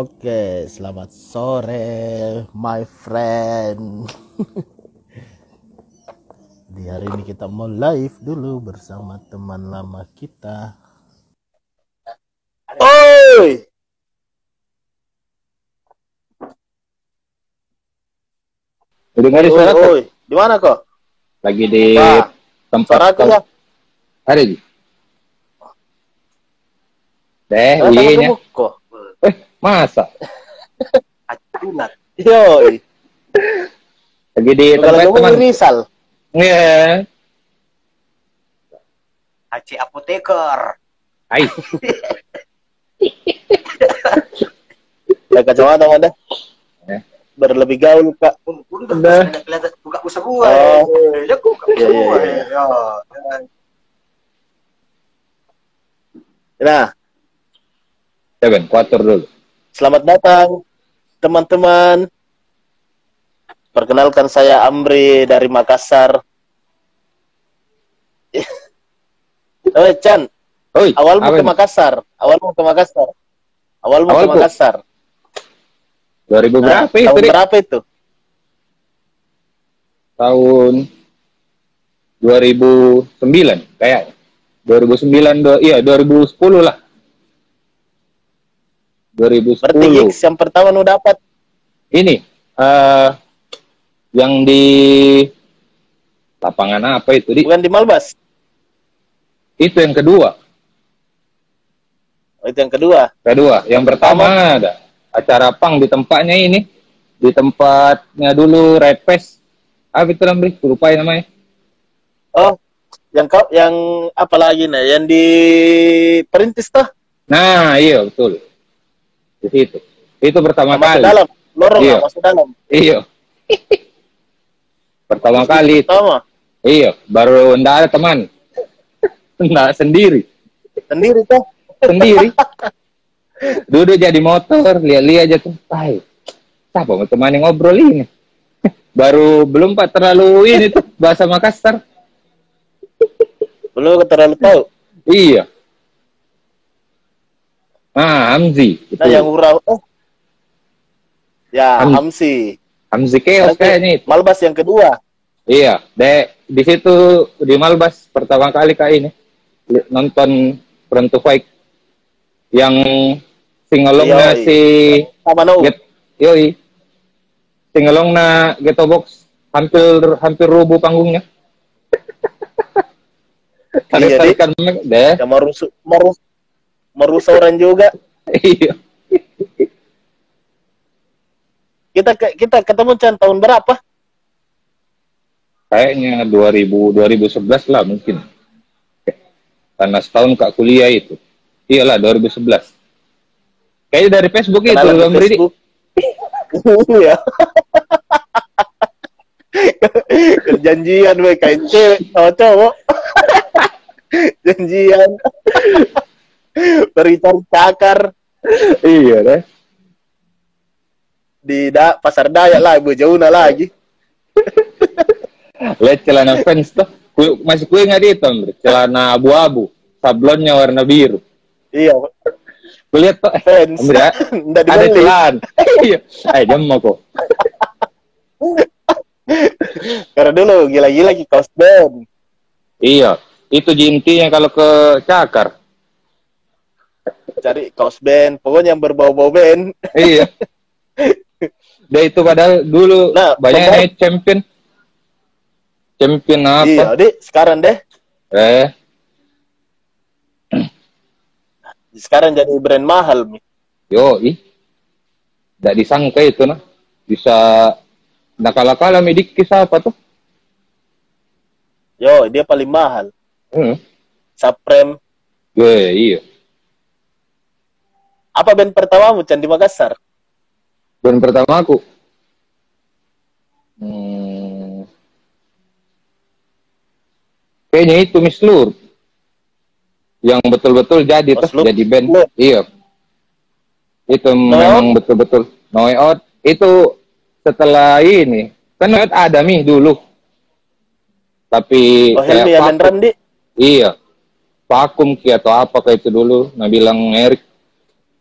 Oke, selamat sore, my friend. Di hari ini kita mau live dulu bersama teman lama kita. Oi, Dengar oi, suara oi, di mana kok? Lagi di tempat Suara aku ya? Di. Deh, sama iya gemuk kok. Masa? Acunat. Yoi. Lagi di Kalau tempat teman. Rizal. Iya. Aci apoteker. Hai. Ya kacamata mana? Ya. Berlebih gaul kak. Udah. buka gua. Oh. Ya gua buka Iya, iya, iya. Ya. Nah, Ya Ben, kuatur dulu. Selamat datang teman-teman. Perkenalkan saya Amri dari Makassar. Oh, Chan, Oi, awalmu apa ke? Makassar. Awalmu ke Makassar. Awalmu ke Awalku? Makassar. 2000 Nah, berapa itu? tahun berapa itu? Tahun 2009 kayak 2009 do, iya 2010 lah. 2010. Berarti gigs yang pertama nu dapat. ini eh yang di lapangan apa itu di Bukan di Malbas. itu yang kedua Oh, itu yang kedua. kedua yang pertama ada acara pang di tempatnya ini di tempatnya dulu Red Fest apa itu namanya lupa ya namanya Oh, yang kau yang apa lagi nih? Yang di Perintis toh? nah iya betul di situ itu pertama Masuk kali dalam. Lorong Iya. masuk dalam. iya pertama kali itu. Pertama. iya baru ndak ada teman ndak sendiri Sendiri toh? sendiri duduk jadi motor lihat-lihat aja tuh ay siapa mau temani ngobrol ini baru belum pak terlalu ini tuh bahasa Makassar Belum terlalu tahu. iya ah Hamzi itu Nah, yang urau oh. Ya, Ham-. Hamzi Keos Berarti kayaknya itu Malbas yang kedua. iya dek di situ di Malbas pertama kali kak ini nonton Front to Fight yang singalongnya si Sama No. Get, yoi. Singalong na Ghetto Box hampir hampir rubuh panggungnya. Iya. Tarik-tarikan deh. Yang merusu, merus, merusak orang juga. Iya. Kita kita ketemu Chan tahun berapa? Kayaknya 2000 2011 lah mungkin. Karena setahun kak kuliah itu. Iyalah 2011. Kayaknya dari Facebook itu Kenalan di Bang Bridi. Iya. Janjian we kayak cewek sama cowok. Janjian. Beritahu cakar Iya deh. di da pasar Dayak lah, Bu jauh lagi. Lihat celana fans tuh. Ku- Masih kue nggak itu, Bang? celana abu-abu, sablonnya warna biru. Iya, Kulihat tuh, eh, fans. Ambil ya. Ada celan. Iya. Jam mau kok. Karena dulu gila-gila kaos band. Iya, itu intinya kalau ke Cakar. Cari kaos band, pokoknya yang berbau-bau band. iya. Dia itu padahal dulu Nah, banyak nih champion. Champion apa? Iya, Dik, sekarang deh. Eh, Sekarang jadi brand mahal, Mi. yo, ih. Tidak disangka itu nah. Bisa nak kala-kala medik kisah apa tuh? Yo, dia paling mahal. Hmm. Supreme. Gue, iya. Apa band pertamamu, Chan, di Makassar? Dan pertama aku. Hmm. Kayaknya itu Miss Lur. Yang betul-betul jadi Oh, tuh, jadi band. Slur. Iya. Itu memang betul-betul. No Way Out itu setelah ini. Kan No Way Out ada nih dulu. Tapi Oh, Helmi vakum. Dik. Iya. Vakum ki atau apa kayak itu dulu. Nah bilang Erik.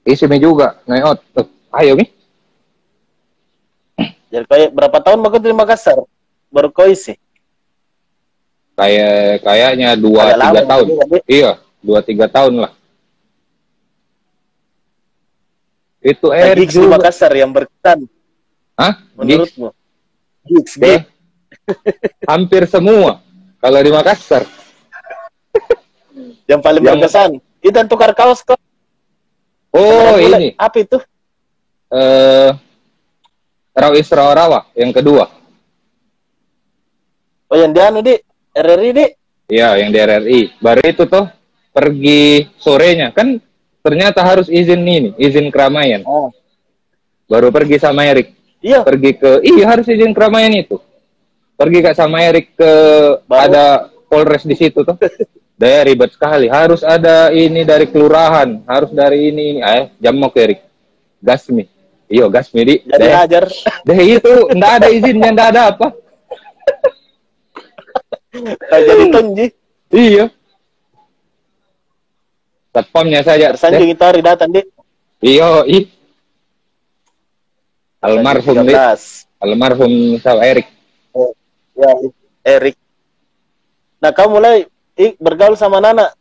Isi juga Out. Tuh, ayo mi Jadi kayak berapa tahun baku di Makassar? Baru kau isi. kayak kayaknya dua Agak tiga lama tahun iya dua tiga tahun lah itu Erik gigs di Makassar yang berkesan Hah? Menurutmu? Gigs, gigs. hampir semua kalau di Makassar Yang paling yang- berkesan. Itu yang tukar kaos kok. Oh ini Apa itu? eh Raw Isra Rawa yang kedua Oh yang dia anu di RRI di. Iya, yang di RRI. Baru itu tuh pergi sorenya kan ternyata harus izin ini, izin keramaian. Oh. Baru pergi sama Erik. Iya. Pergi ke iya harus izin keramaian itu. Pergi kak sama Erik ke Baru- ada Polres di situ tuh. Daya ribet sekali. Harus ada ini dari kelurahan, harus dari ini ini. Eh, jam mau ke Erik. Gasmi. Iyo, gasmi di. Jadi Deh, hajar. deh itu ndak ada izinnya, ndak ada apa. Jadi tonji. Iya. Satpamnya saja. Deh, Tersanjung itu hari datang di. Iyo, ih. Almarhum di, 13. almarhum sama Erik. Ya, Erik. Nah, kamu mulai ih, bergaul sama Nana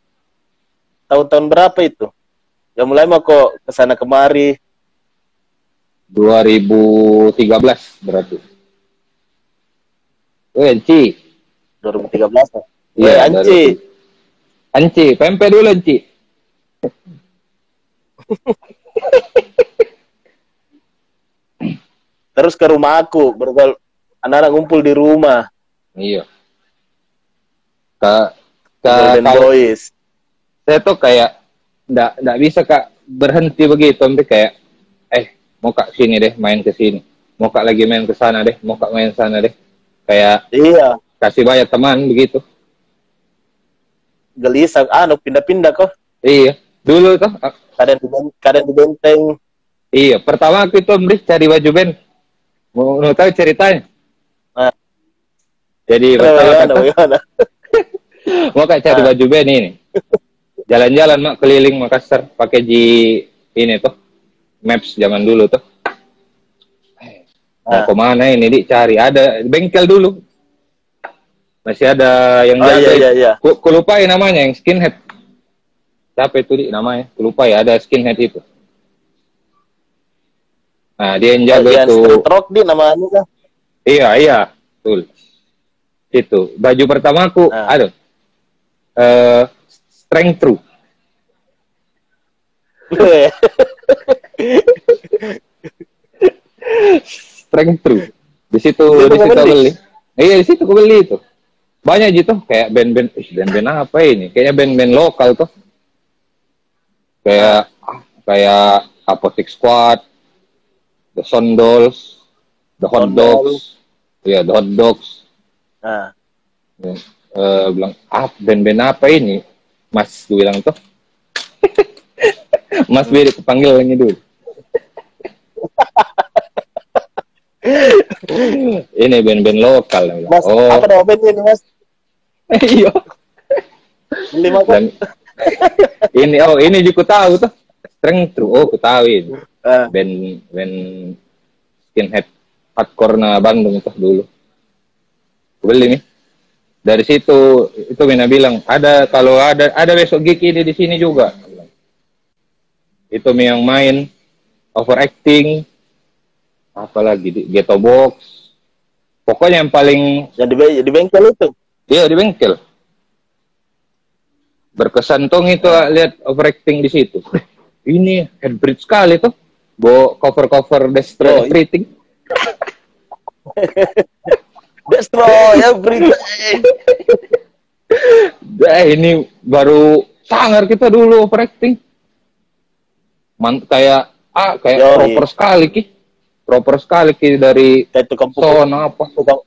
tahun-tahun berapa itu? Ya mulai mau kok ke sana kemari. 2013 berarti. Oh, Anci. 2013. Iya, Iya, Anci. Anci, pempek dulu Anci. Terus ke rumah aku, bergaul anak-anak ngumpul di rumah. Iya. Kak, Golden kalau Boys. saya tuh kayak nggak nggak bisa kak berhenti begitu, sampai kayak eh mau kak sini deh, main ke sini. Mau kak lagi main ke sana deh, mau kak main sana deh. Kayak Iya, kasih banyak teman begitu. gelisah. Anu pindah-pindah kok. Iya. Dulu tuh, Kadang di, ben- kadang di benteng. iya. Pertama aku itu beli cari baju band. Mau, mau tahu ceritanya? Ah. Jadi pertama kata? Mau kak cari Ah. baju band ini. Jalan-jalan mak keliling Makassar pakai ji ini tuh maps zaman dulu tuh. Mau Ah. ke mana ini di cari ada bengkel dulu. Masih ada yang Oh jaga. iya, iya, iya. Ku, namanya yang skinhead. Siapa itu di namanya? Ku lupai ada skinhead itu. Nah, dia yang jaga Bagian itu. rock di namanya kan. Iya, iya, betul. Itu. Baju pertamaku, Ah. aduh. Eh, strength true. Strength true. Di situ, Di situ aku beli? Iya, di situ aku beli itu. Banyak gitu, kayak band-band, band-band apa ini? Kayaknya band-band lokal tuh. Kayak, kayak Apotek Squad, The Sondolls, The Hot. Dogs, iya The Hot Dogs. Nah, Ya. Eh, bilang, ah band-band apa ini? Mas, gue bilang tuh. Mas beri kepanggil lagi dulu. ini band-band lokal. Mas, oh, apa nama bandnya ini, Mas? iya. Lima kok. Dan ini, oh ini juga tahu tuh. Strength True. Oh, aku tahu ini. Ah, Band, band skinhead hardcore na Bandung itu dulu. Beli nih. Dari situ itu Mina bilang ada kalau ada ada besok gig ini di sini juga. Itu yang main overacting apalagi di ghetto box. Pokoknya yang paling yang di, be- di bengkel itu. Iya di bengkel. Berkesan tuh itu ah, lihat overacting di situ. Ini headbridge sekali tuh. Bawa cover-cover Oh, Destroy iya. Destroy everything. Eh ini baru sangar kita dulu overacting. Man, kayak ah kayak Yoi. proper sekali ki. Proper sekali ki dari Kayak tukang pukul, sound apa. tukang,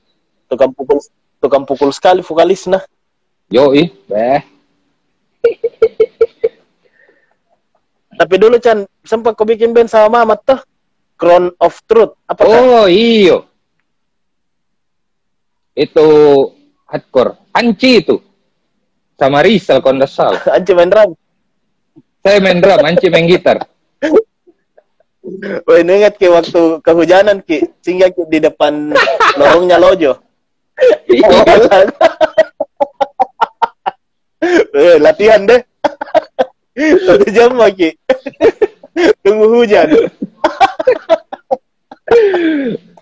tukang pukul, tukang pukul sekali vokalis nah. Yoi, beh. Tapi dulu Chan, sempat kau bikin band sama Mamat tuh. Crown of Truth. Apa? Oh iyo. Itu hardcore. Anci itu. Sama Rizal salah. Anci main drum. Saya main drum, Anci main gitar. Wah, ini ingat ki waktu kehujanan ki, singgah ki di depan lorongnya Lojo. eh, latihan deh. Satu jam lagi. Tunggu hujan.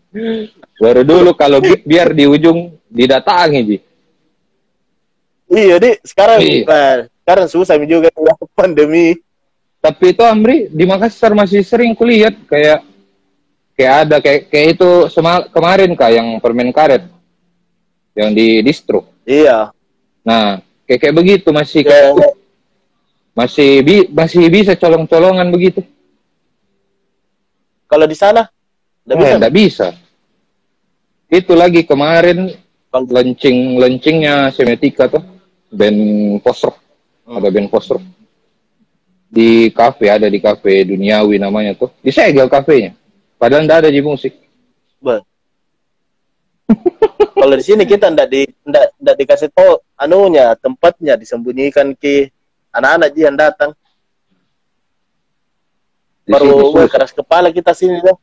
Baru dulu kalau gig biar di ujung didatangi, Ji. Iya, Di. Sekarang Iya. nah, sekarang susah juga ya, pandemi. Tapi itu Amri di Makassar masih sering kulihat kayak kayak ada kayak kayak itu sema- kemarin kak yang permen karet yang di distro. Iya. Nah, kayak kayak begitu masih Ya, kayak masih bi masih bisa colong-colongan begitu. kalau di sana enggak bisa. Eh, nggak bisa. Itu lagi kemarin Kalau- launching launchingnya Semetika tuh band post rock ada band post rock di kafe ada di kafe duniawi namanya tuh disegel kafenya padahal nggak ada di musik Be. Kalau di sini kita ndak di ndak ndak dikasih tahu anunya tempatnya disembunyikan ki anak-anak yang datang Di baru keras kepala kita sini dah.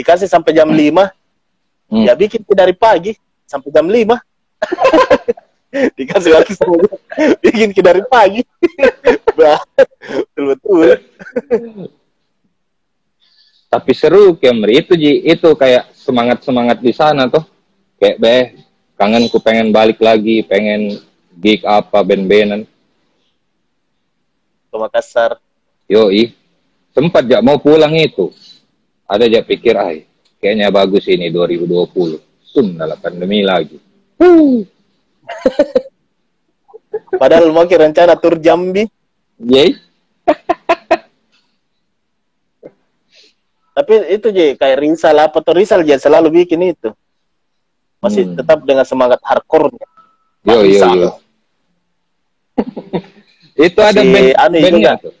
Dikasih sampai jam 5, Hmm. ya bikin ki dari pagi sampai jam 5. Dikasih sampai jam- bikin ki dari pagi. Bah, betul-betul. tapi seru Kemri itu Ji itu kayak semangat semangat di sana tuh kayak beh kangen ku pengen balik lagi pengen gig apa band-bandan Ke Makassar. Yoi, sempat jak mau pulang itu. Ada jak pikir, ay, kayaknya bagus ini 2020. Sun, dalam pandemi lagi. Padahal mau rencana tur Jambi, Yey, tapi itu je kayak Rizal apa tuh Rizal je selalu bikin itu. Masih Hmm. tetap dengan semangat hardcore-nya. yo yo yo. itu ada Si band, bandnya juga. tuh.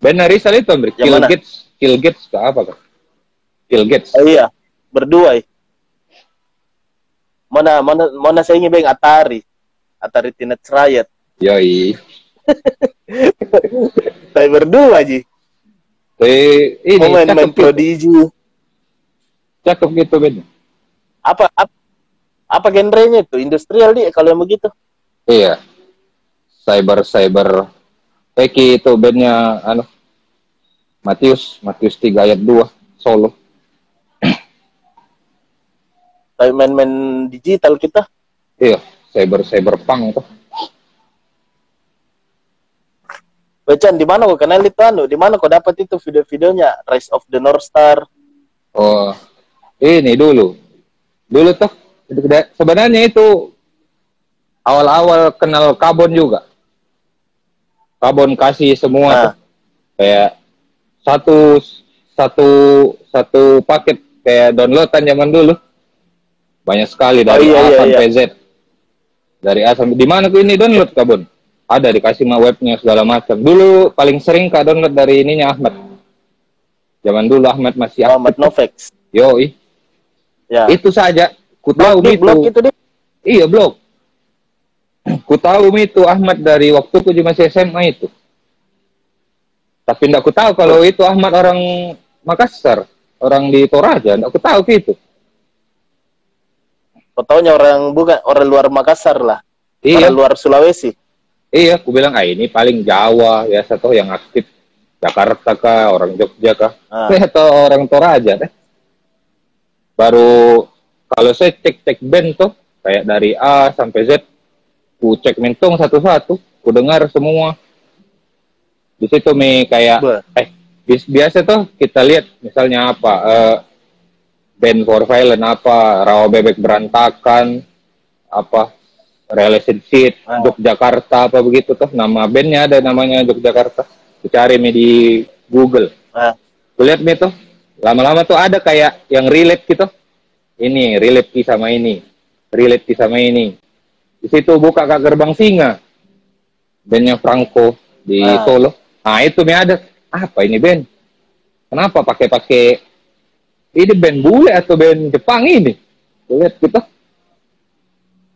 Band Rizal itu, Amri. Yang Kill? Kill Gates ke apa kah? Kill Gates. Oh iya, berdua. eh. Mana mana mana saya ingin bang Atari. Atari Teenage Riot. Yoi. Saya berdua ji. Eh, ini main main gitu. Prodigy. cakep gitu band. Apa apa, apa genrenya itu? Industrial di kalau yang begitu. Iya. Cyber cyber. Eki itu bandnya anu Matius, Matius 3 ayat 2 solo. Kayak main-main digital kita. Iya, cyber cyber punk tuh. Bacan di mana kau kenal itu anu? Di mana kau dapat itu video-videonya Rise of the North Star? Oh, ini dulu. Dulu tuh sebenarnya itu awal-awal kenal Kabon juga. Kabon kasih semua Ah. tuh. Kayak satu satu satu paket kayak downloadan zaman dulu. Banyak sekali dari iya, A iya, sampai iya. Z. Dari A sampai di mana tuh ini download Kabon? Ada dikasih mah webnya segala macam. Dulu paling sering kak download dari ininya Ahmad. Zaman dulu Ahmad masih Muhammad Novex. Yoi. Ya. Itu saja. Ku tahu Blog, di, itu. blog itu deh. Iya, blog. Ku tahu itu Ahmad dari waktu ku masih SMA itu. Tapi ndak ku tahu kalau itu Ahmad orang Makassar, orang di Toraja, ndak ku tahu gitu. Kau taunya orang bukan orang luar Makassar lah. Iya, Orang luar Sulawesi. iya, ku bilang ah ini paling Jawa ya satu yang aktif Jakarta kah, orang Jogja kah, Ah. atau orang Toraja deh. Baru kalau saya cek-cek band tuh kayak dari A sampai Z, ku cek mentung satu-satu, ku dengar semua. Di situ mi kayak Bah. eh biasa tuh kita lihat misalnya apa eh, band for violent apa rawa bebek berantakan apa relationship Ah. Yogyakarta apa begitu tuh nama bandnya ada namanya Yogyakarta dicari mi di Google Ah. Kulihat mi tuh lama-lama tuh ada kayak yang relate gitu ini relate ki sama ini relate ki sama ini di situ buka kak gerbang singa bandnya Franco di Ah. Solo nah itu mi ada. Apa ini band kenapa pakai pakai ini band bule atau band Jepang ini? Kulihat gitu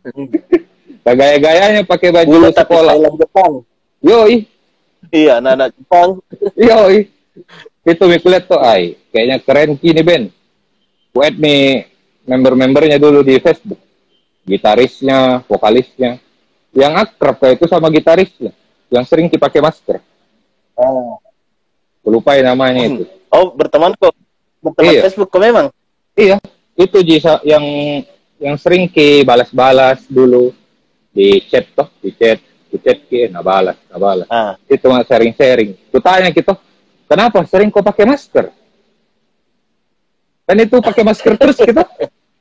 gaya-gayanya pakai baju Bulu sekolah. Thailand Jepang. yoi. Iya, anak-anak Jepang. yoi. Itu mi kulihat tuh. Ay kayaknya keren kini Ben. Buat mi member-membernya dulu di Facebook. Gitarisnya vokalisnya. Yang akrab kayak itu sama gitarisnya. Yang sering dipakai masker Oh, lupa namanya itu oh berteman kok. Berteman Iya. Facebook kok memang. iya itu Jisa yang yang sering ke balas-balas dulu di chat toh di chat di chat ke nah balas nah balas Ah, itu mah sharing-sharing. Ku tanya gitu, kenapa sering kau pakai masker? Kan itu pakai masker terus kita.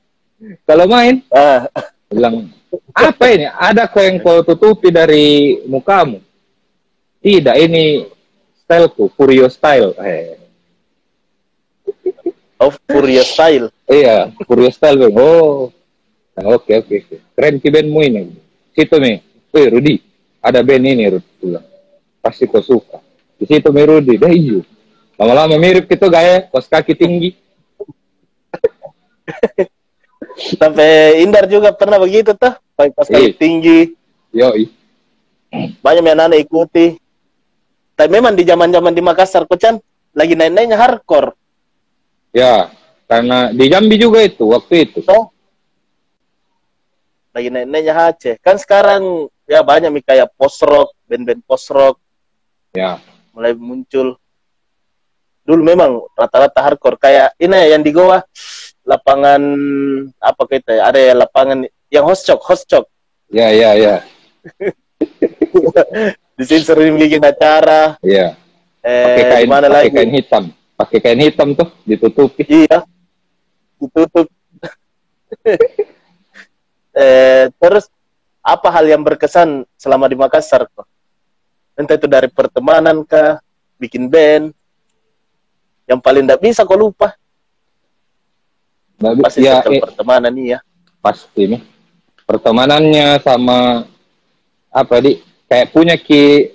Kalau main, ah, bilang, apa ini? Ada kau yang kau tutupi dari mukamu? Tidak, ini styleku, Furio style. Eh, oh Furious Style. iya, Furio style. Bang. Oh, Nah, oke, oke, oke. Keren ki bandmu ini. Situ nih, eh Rudi, ada band ini, Rudi. Bilang. Pasti kau suka. Di situ nih Rudi, dah iyo. Lama-lama mirip gitu gaya, kos kaki tinggi. Sampai Indar juga pernah begitu tuh. Pakai pas kaki Iya. tinggi. Yoi. Banyak yang anak ikuti. Tapi memang di zaman-zaman di Makassar, Kocan, lagi naik-naiknya hardcore. Ya, karena di Jambi juga itu waktu itu. Oh. Lagi naik-naiknya HC. Kan sekarang ya banyak nih kayak post-rock, band-band post-rock Ya, mulai muncul. Dulu memang rata-rata hardcore. Kayak ini yang di Goa, lapangan apa kita ya? Ada ya lapangan yang hostchok, hostchok. ya, ya, ya, di sini sering bikin acara. ya. Eh, Pakai kain, pakai lagi? kain hitam, pakai kain hitam tuh ditutupi. Iya, ditutup. eh, terus apa hal yang berkesan selama di Makassar? kok? Entah itu dari pertemanan kah, bikin band, yang paling tidak bisa kau lupa. Nggak bi- Pasti ya, eh, pertemanan iya. pasti nih. Pertemanannya sama apa di kayak punya ki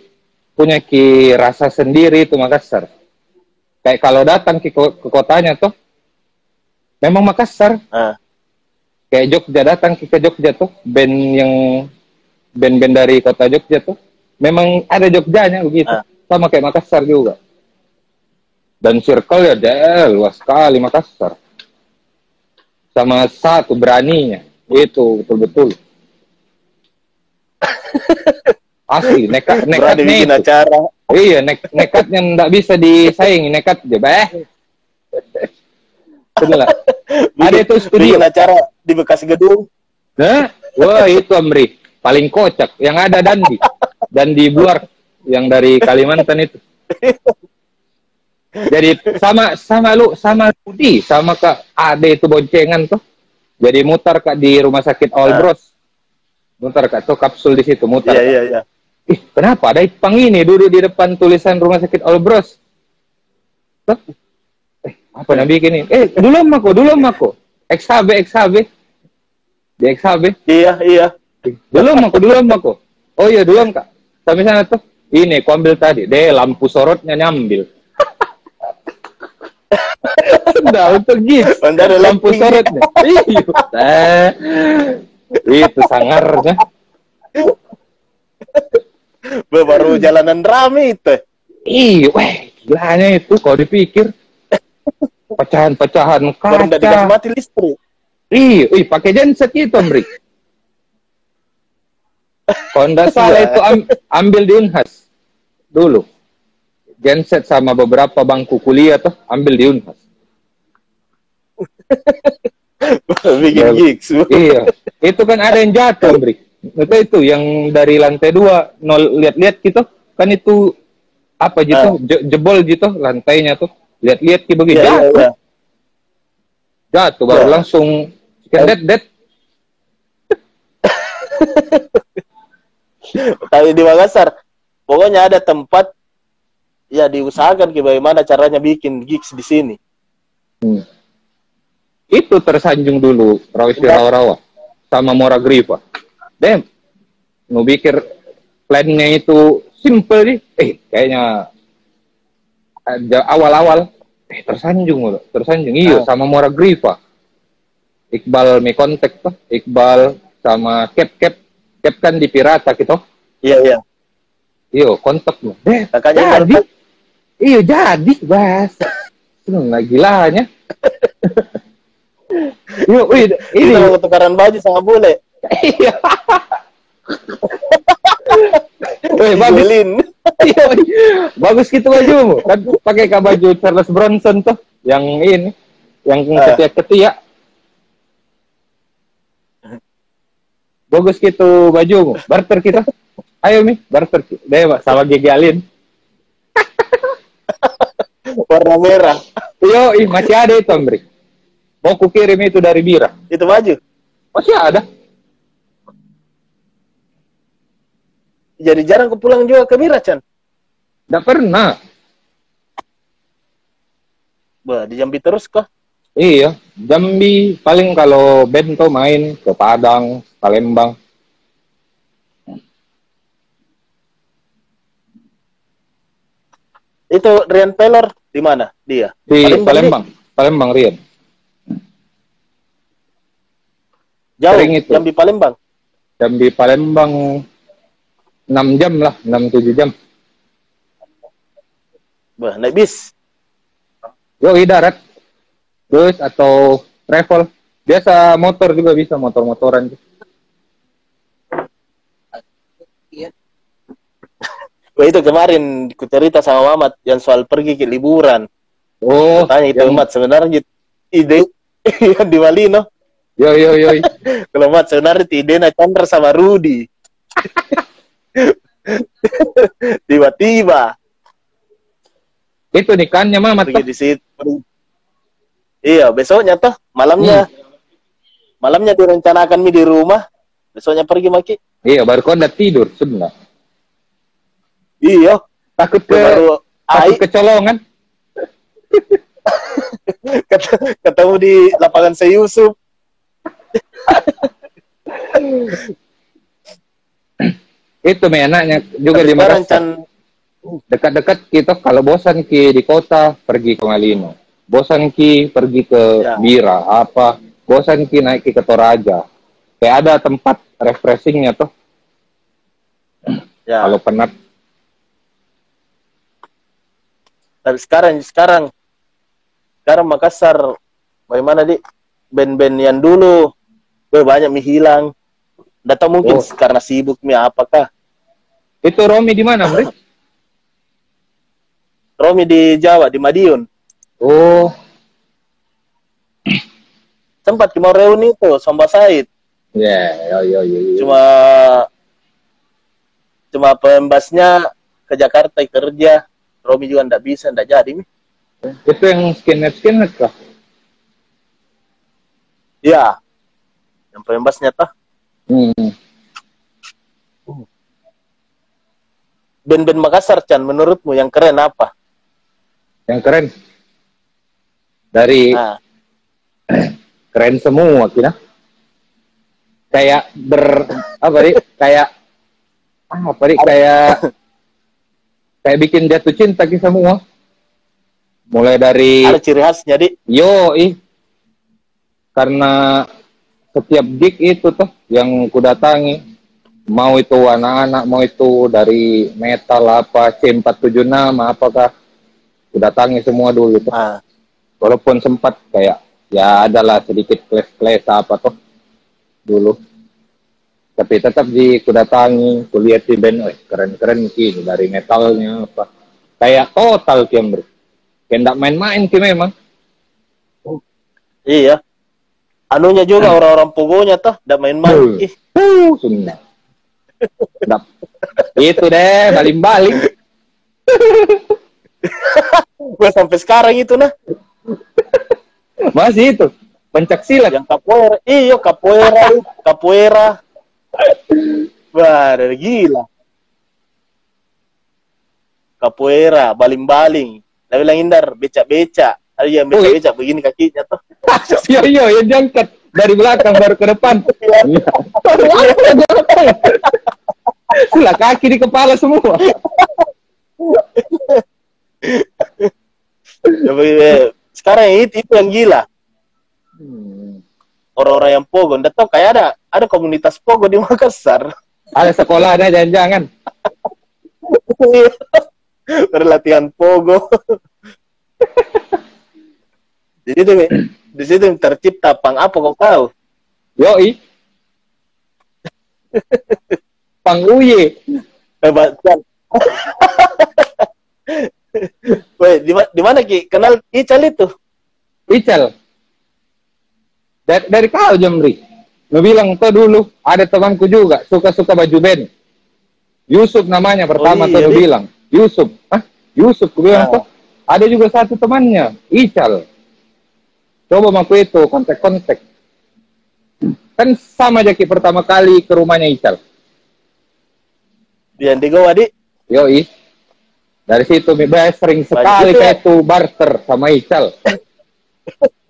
punya ki rasa sendiri itu Makassar. Kayak kalau datang ke, ke kotanya tuh, memang Makassar. Ah. Kayak Jogja datang ke, ke Jogja tuh, band yang band-band dari kota Jogja tuh, memang ada Jogjanya begitu. Ah. Sama kayak Makassar juga. Dan circle ya deh, luas sekali Makassar. Sama satu beraninya, itu betul-betul. Asli, nekat, Berani nekatnya bikin acara. Iya, nek nekatnya nggak bisa disaingi, nekat aja, bah. Lah. Ada itu studio. Bikin acara di bekas gedung. Nah, wah itu Amri, paling kocak. Yang ada Dandi, Dandi Buar, yang dari Kalimantan itu. Jadi sama sama lu sama Rudi, sama Kak Ade itu boncengan tuh. Jadi mutar Kak di rumah sakit All Ah. Bros. Mutar Kak tuh kapsul di situ mutar. Iya, iya, iya. Ih, kenapa ada Ipang ini duduk di depan tulisan rumah sakit All Bros? Tuh. Eh, apa yang bikin ini? Eh, dulu aku, dulu aku. XHB, XHB. Di XHB. Iya, iya. Dulu aku, dulu aku. Oh iya, dulu kak. Sampai sana tuh. Ini, aku ambil tadi. Deh, lampu sorotnya nyambil. Udah, untuk gigs. Lampu sorotnya. Iya. Itu sangarnya. Baru jalanan rame itu. Iya, weh, gilanya itu kalau dipikir. Pecahan-pecahan Baru tidak dikasih kaca. mati listrik. Iya, wih, pakai genset itu, Amri. Kalau nggak salah itu am- ambil di Unhas dulu. Genset sama beberapa bangku kuliah tuh ambil di Unhas. bikin gigs. iya, itu kan ada yang jatuh, Amri. Itu itu yang dari lantai dua nol lihat-lihat gitu kan itu apa gitu je- jebol gitu lantainya tuh lihat-lihat gitu begitu Iya, iya, jatuh iya. jatuh baru Wah. langsung dead dead Tapi di Makassar, pokoknya ada tempat ya diusahakan ke bagaimana caranya bikin gigs di sini. Hmm. Itu tersanjung dulu Rawisi Enggak. Rawa-Rawa sama Mora Grifa. Dem, mau pikir plannya itu simple nih. Eh, kayaknya awal-awal eh tersanjung loh, tersanjung. Iya, Ah. sama Mora Grifa. Iqbal me kontak tuh, Iqbal sama Cap Cap Cap kan di Pirata gitu. Iya, iya. Iyo, kontak loh. Eh, jadi. Iya jadi bahasa. Lu nggak gilanya. Yuk, wih, ini. Tukaran baju sama bule. Iya. Bagus. Duelin. Iya, wih. bagus gitu bajumu. Kan pakai baju Charles Bronson tuh, yang ini, yang Ah. ketiak-ketiak. Bagus gitu bajumu. Barter kita. Ayo mi, barter. Deh, sama Gigi Alin. Warna merah. Yo, ih, masih ada itu, Amrik. Mau ku kirim itu dari Bira. Itu baju. Masih ada. Jadi jarang ke pulang juga ke Mira, Chan. Nggak pernah. Bah, di Jambi terus kok. Iya, Jambi paling kalau bento main ke Padang, Palembang. Itu Rian Taylor di mana dia? Di Palembang, Palembang, Palembang, Rian. Jauh, Sering itu. Jambi Palembang. Jambi Palembang 6 jam lah, 6-7 jam. Bah, naik bis. Yo, darat. Bus atau travel. Biasa motor juga bisa, motor-motoran. Wah, itu kemarin ku cerita sama Mamat yang soal pergi ke liburan. Oh, Tanya itu yang- Mat sebenarnya ide yang di Walino. yo yo yo. Kalau Mat sebenarnya ide Chandra sama Rudi. Tiba-tiba Itu nikahnya Mama pergi tuh. di situ. Iya, besoknya toh malamnya. Malamnya direncanakan mi di rumah. Besoknya pergi maki. Iya, baru kau udah tidur sebenarnya. Iya, Takut ke baru takut kecolongan. ket- ketemu di lapangan Seyusuf. Itu enaknya juga di Makassar. Chan Dekat-dekat kita kalau bosan ki di kota pergi ke Malino. Bosan ki pergi ke Ya. Bira apa. Bosan ki naik ke Toraja. Kayak ada tempat refreshingnya tuh. ya. Kalau penat. Tapi sekarang sekarang sekarang Makassar bagaimana di band-band yang dulu banyak mi hilang. Tahu mungkin Oh. karena sibuk mi apakah. Itu Romi di mana, Bre? Romi di Jawa di Madiun Oh, sempat mau reuni itu Somba Said ya, ya, ya, ya. ya. cuma cuma pembasnya ke Jakarta kerja Romi juga nggak bisa nggak jadi mi. Itu yang skinhead skinhead kah? ya yang pembasnya tah Hmm. Band-band Makassar Chan menurutmu yang keren apa? Yang keren. Dari nah keren semua kira kayak ber apa nih kayak ah, apa nih kayak kayak bikin jatuh cinta ki semua. Mulai dari ada ciri khasnya di yo ih karena setiap gig itu tuh yang ku datangi mau itu anak-anak mau itu dari metal apa C476 apakah ku datangi semua dulu tuh nah, walaupun sempat kayak ya adalah sedikit kles-kles apa tuh dulu. Tapi tetap di kudatangi kulihat di band eh, keren-keren ki dari metalnya apa. Kayak total ki bro. Kayak main-main ki memang. Iya. Anunya juga orang-orang pogonya tuh udah main-main. Hmm. ih. Uh Sedap. Itu deh baling-baling gua sampai sekarang itu nah. Masih itu pencak silat. Yang capoeira iyo capoeira capoeira. Wah gila. Capoeira baling-baling. Dia bilang Indar becak-becak. Ada yang iya. becak-becak begini kakinya tuh. Yo yo yang jangkat dari belakang baru ke depan Iya. Sulah kaki di kepala semua Ya, be- sekarang itu, itu yang gila Hmm. orang-orang yang pogo nggak tahu kayak ada ada komunitas pogo di Makassar ada sekolah ada jangan-jangan Baru latihan pogo. di situ, Mi. Di situ tercipta pang apa kau tahu? Yoi. Pang Uye. Hebat kan? Woi, di, di mana Ki? Kenal Ical itu? Ical. Dari, dari kau Jamri. Lu bilang tuh dulu ada temanku juga suka-suka baju band. Yusuf namanya pertama Oh, iya, tuh lu Dik. bilang. Yusuf. Hah? Yusuf ku bilang Ah. tuh. Ada juga satu temannya, Ical. Coba maku itu kontak-kontak. Kan sama Jaki pertama kali ke rumahnya Ical. Di Indigo Wadi. Yoi. Dari situ mi bah, sering sekali ya. kayak itu barter sama Ical.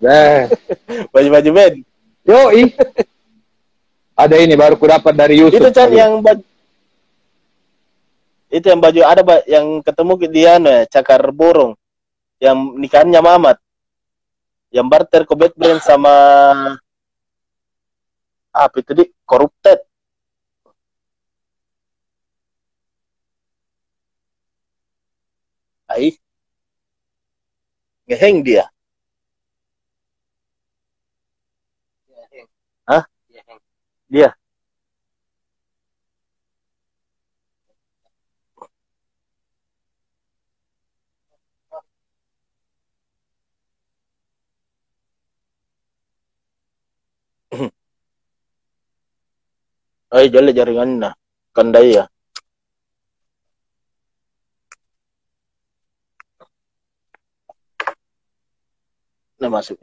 Bah, Baju-baju band. yoi. Ada ini baru ku dapat dari Yusuf. Itu Chan yang baju itu yang baju ada Ba, yang ketemu ke dia anu ya, cakar burung yang nikahannya Mamat yang barter ke Bad Brand sama apa itu di corrupted. Ai. Ngeheng dia. Hah? dia Ay, jale jaringan na. Kanday ya. Na masuk.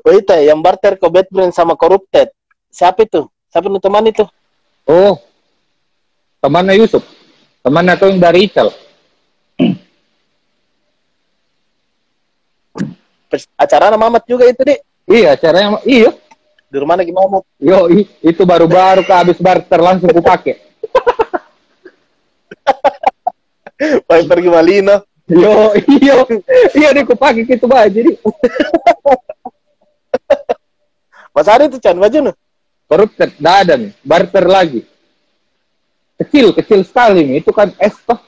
Oh itu ya, yang barter ke Bad Brand sama Corrupted. Siapa itu? Siapa itu teman itu? Oh, temannya Yusuf. Temannya tuh yang dari Ical. Acara nama Mamat juga itu, Dik. Iya, caranya iya. Di rumah lagi Mamat. Yo, itu baru-baru ke habis barter langsung ku pakai. Pergi Malino. Yo, iyo. Iya deh ku pakai gitu baju jadi Mas Ari itu Chan baju nu. corrupted dadan, barter lagi. Kecil, kecil sekali nih. Itu kan es toh.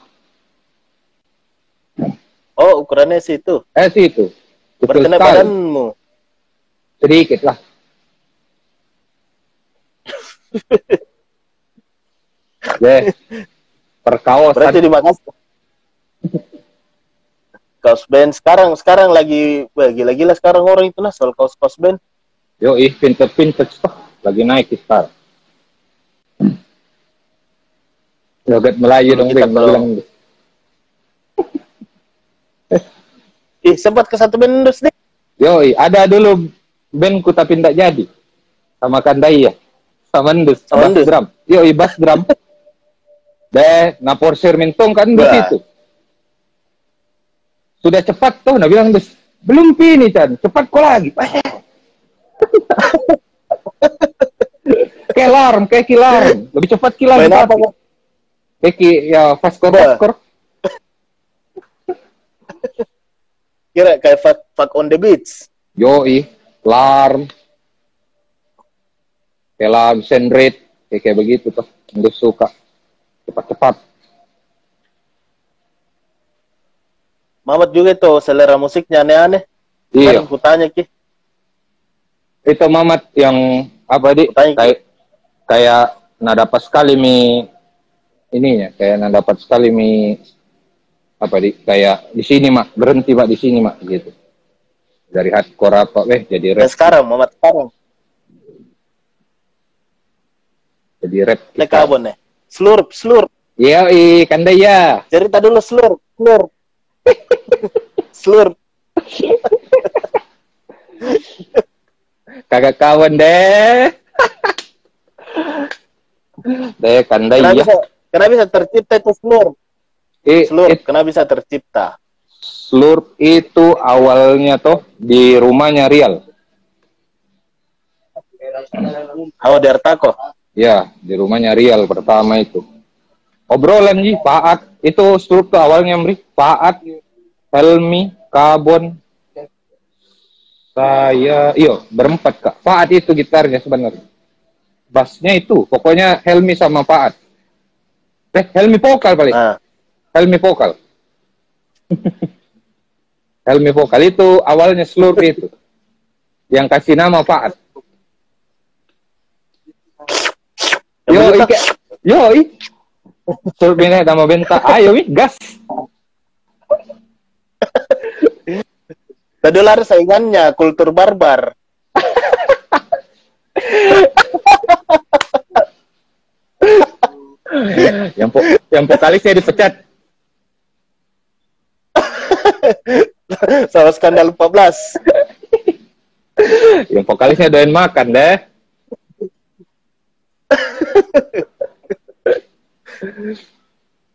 Oh, ukurannya sih itu. Es itu. Kecil Berkena sekali. badanmu. Sedikit lah. Deh. Perkawasan. Berarti di Makassar. Kaos band sekarang sekarang lagi wah, gila-gila sekarang orang itu nah soal kaos kaos band. Yo, ih, vintage-vintage toh. Lagi naik sekarang. Joget Melayu dong, Kita belum. Bilang, Ih, sempat ke satu band dus nih. Yo, ada dulu bandku tapi tidak jadi. Sama Kandaya. Sama Endus. Sama Endus. drum. Yo, bass drum. Deh, na porsir mentong kan Endus Bah. itu. Sudah cepat tuh, nah bilang Endus. Belum pini, Chan. Cepat kok lagi. kayak alarm, kayak kilarm. Lebih cepat kilarm. Main apa kok? Kayak ki- ya fast core, Bah. fast core. Kira kayak fuck, fuck on the beach. Yoi, alarm. Kayak alarm, send rate. Kayak, kayak begitu tuh. Endus suka. Cepat-cepat. Mamat juga itu selera musiknya aneh-aneh. Iya. Kan kutanya ki. itu Mamat yang apa di kayak kayak nah dapat sekali mi ininya kayak nah dapat sekali mi apa di kayak di sini mak berhenti mak di sini mak gitu dari hardcore apa weh jadi rap sekarang Mamat sekarang jadi rap naik kabon nih. Slurp, slurp. iya i kanda ya Cerita dulu slurp, slurp. slurp. kagak kawan deh deh kanda Kenapa ya bisa, kenapa bisa tercipta itu slurp? Eh, Slurp, it- kenapa bisa tercipta? Slurp itu awalnya tuh di rumahnya Rial Oh, dari Tako. Ya, di rumahnya Rial pertama itu. Obrolan Ji, Paat. Itu struktur awalnya Mri. Paat, Helmi, Kabon, saya, iyo berempat kak. Faat itu gitarnya sebenarnya. Bassnya itu, pokoknya Helmi sama Faat. Eh, Helmi vokal paling. Nah, Helmi vokal. Helmi vokal itu awalnya Slur itu. Yang kasih nama Faat. Yo, ike, yo, i. Slur bina nama benta. Ayo, i, gas. tadi lah saingannya kultur barbar. yang po, yang vokalisnya dipecat. Sama skandal 14. Yang vokalisnya doain makan deh.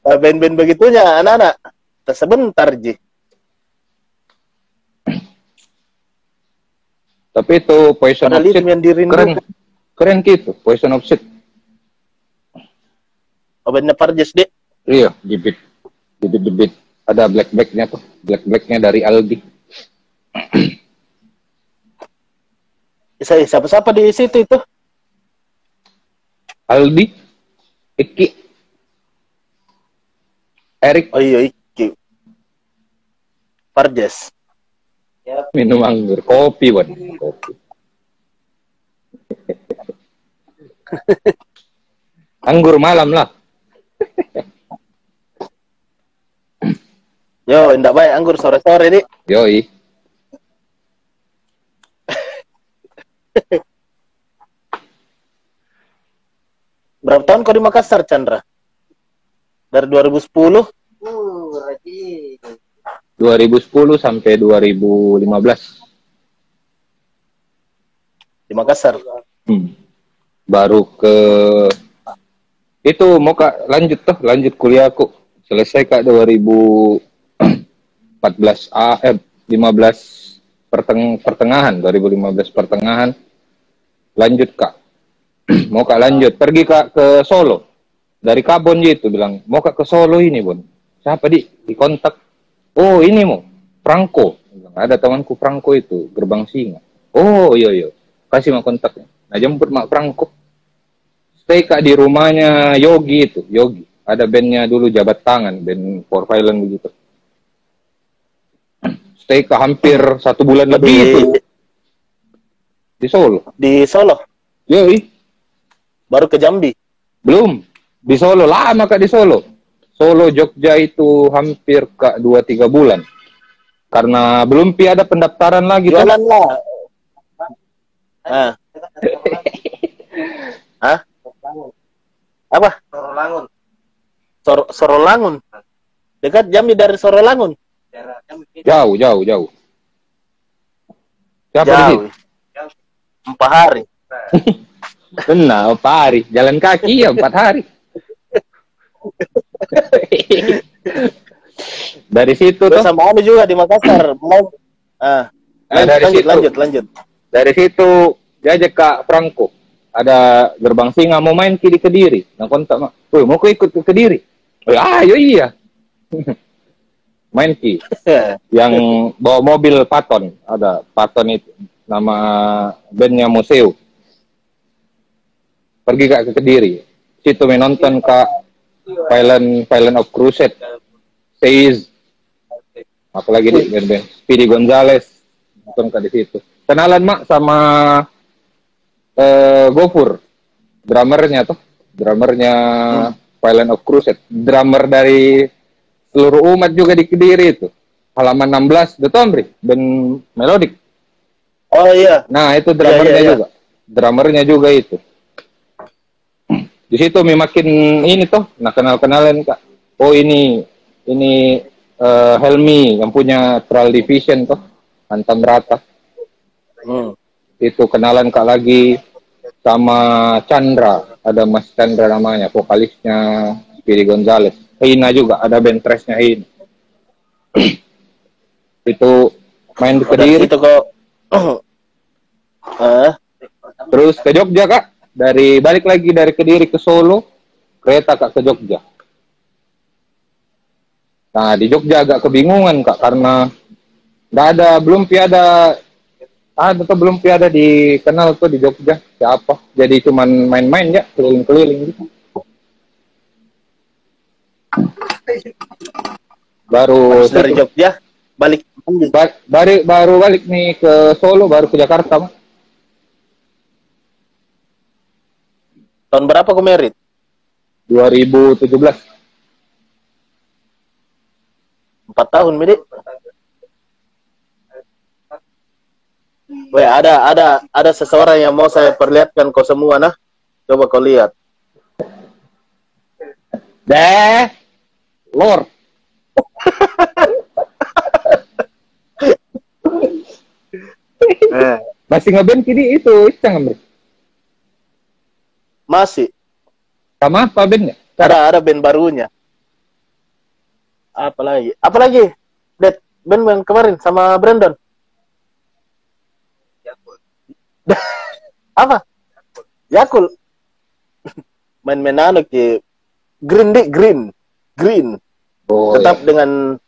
Nah, band-band begitunya anak-anak. Sebentar, Ji. Tapi itu Poison of Padahal itu Shit yang dirindu. keren. Keren gitu, Poison of Shit. Oh, bandnya Parjes, Dek. Iya, jibit. Jibit jibit. Ada black blacknya tuh. Black blacknya dari Aldi. Saya siapa-siapa di situ itu? Aldi, Eki, Erik Oh iya, Iki. Parjes. minum anggur, kopi wan, kopi. anggur malam lah. Yo, indah baik anggur sore-sore, Dik. Yoi. Berapa tahun kau di Makassar, Chandra? Dari 2010? 2010 sampai 2015. Di Makassar. Hmm. Baru ke itu mau kak lanjut tuh lanjut kuliahku selesai kak 2014 A eh 15 perteng pertengahan 2015 pertengahan. Lanjut kak. Mau kak lanjut? Pergi kak ke Solo. Dari Kabon gitu bilang mau kak ke Solo ini bun siapa di di kontak. Oh ini mau Franco. Ada temanku Franco itu gerbang singa. Oh iya iya. Kasih mau kontaknya. Nah jemput mak Franco kak di rumahnya Yogi itu Yogi ada bandnya dulu jabat tangan band for violent begitu stay kak hampir satu bulan lebih itu Di, di Solo di Solo. yoi Baru ke Jambi. belum di Solo lama kak di Solo Solo Jogja itu hampir kak dua tiga bulan karena belum pi ada pendaftaran lagi. Jualan lah. Ah. Hah? Apa? Sorolangun. Sor Sorolangun. Dekat Jambi dari Sorolangun. Jauh jauh jauh siapa Jauh. Empat hari. Benar, empat hari. Jalan kaki ya empat hari. dari situ Terus tuh, sama Anu juga di Makassar. Mau ah. Nah, Lanjut, dari lanjut, situ. lanjut, lanjut. dari situ diajak Kak Franco. Ada gerbang singa mau main kiri kediri. Nah kontak mak, Woi mau ikut ke kediri? Oh, ayo iya. main ki. Yang bawa mobil Paton. Ada Paton itu. Nama bandnya Museo. Pergi kak ke kediri. Situ menonton kak Violent, Violent of Crusade. Seiz. Apalagi di band-band. Speedy Gonzales. Nonton kak di situ. Kenalan mak sama eh Gofur. Drummernya tuh. Drummernya Violent of Crusade. Drummer dari seluruh umat juga di Kediri itu. Halaman 16, The Tomri, band melodic. Oh iya. Nah, itu drummernya Iya, iya, iya. juga. Drummernya juga itu. Di situ makin ini tuh, nah kenal-kenalan Kak. Oh, ini ini eh, Helmi yang punya Trial Division tuh, Antam Rata. Hmm. Itu kenalan Kak lagi sama Chandra, ada Mas Chandra namanya, vokalisnya Speedy Gonzales. Hina juga, ada band trashnya Hina. itu main di Kediri. itu kok. Ah, Terus ke Jogja kak, dari balik lagi dari Kediri ke Solo, kereta kak ke Jogja. Nah di Jogja agak kebingungan kak karena Nggak ada, belum piada ada tuh belum piada dikenal tuh di Jogja siapa. Jadi cuman main-main ya, keliling-keliling gitu. Baru Habis dari Jogja balik ba- baru baru balik nih ke Solo, baru ke Jakarta. Mah. tahun berapa kau merit 2017. empat tahun Midi Weh, ada ada ada seseorang yang mau saya perlihatkan kau semua nah. Coba kau lihat. Deh, Lord. eh, Masih ngeband kini itu, Icang Amri. masih. Sama apa bandnya? ada ada band barunya. Apa lagi apa lagi Dad band yang kemarin sama Brandon apa Yakul main-main anu ki green di green green Oh, tetap ya. dengan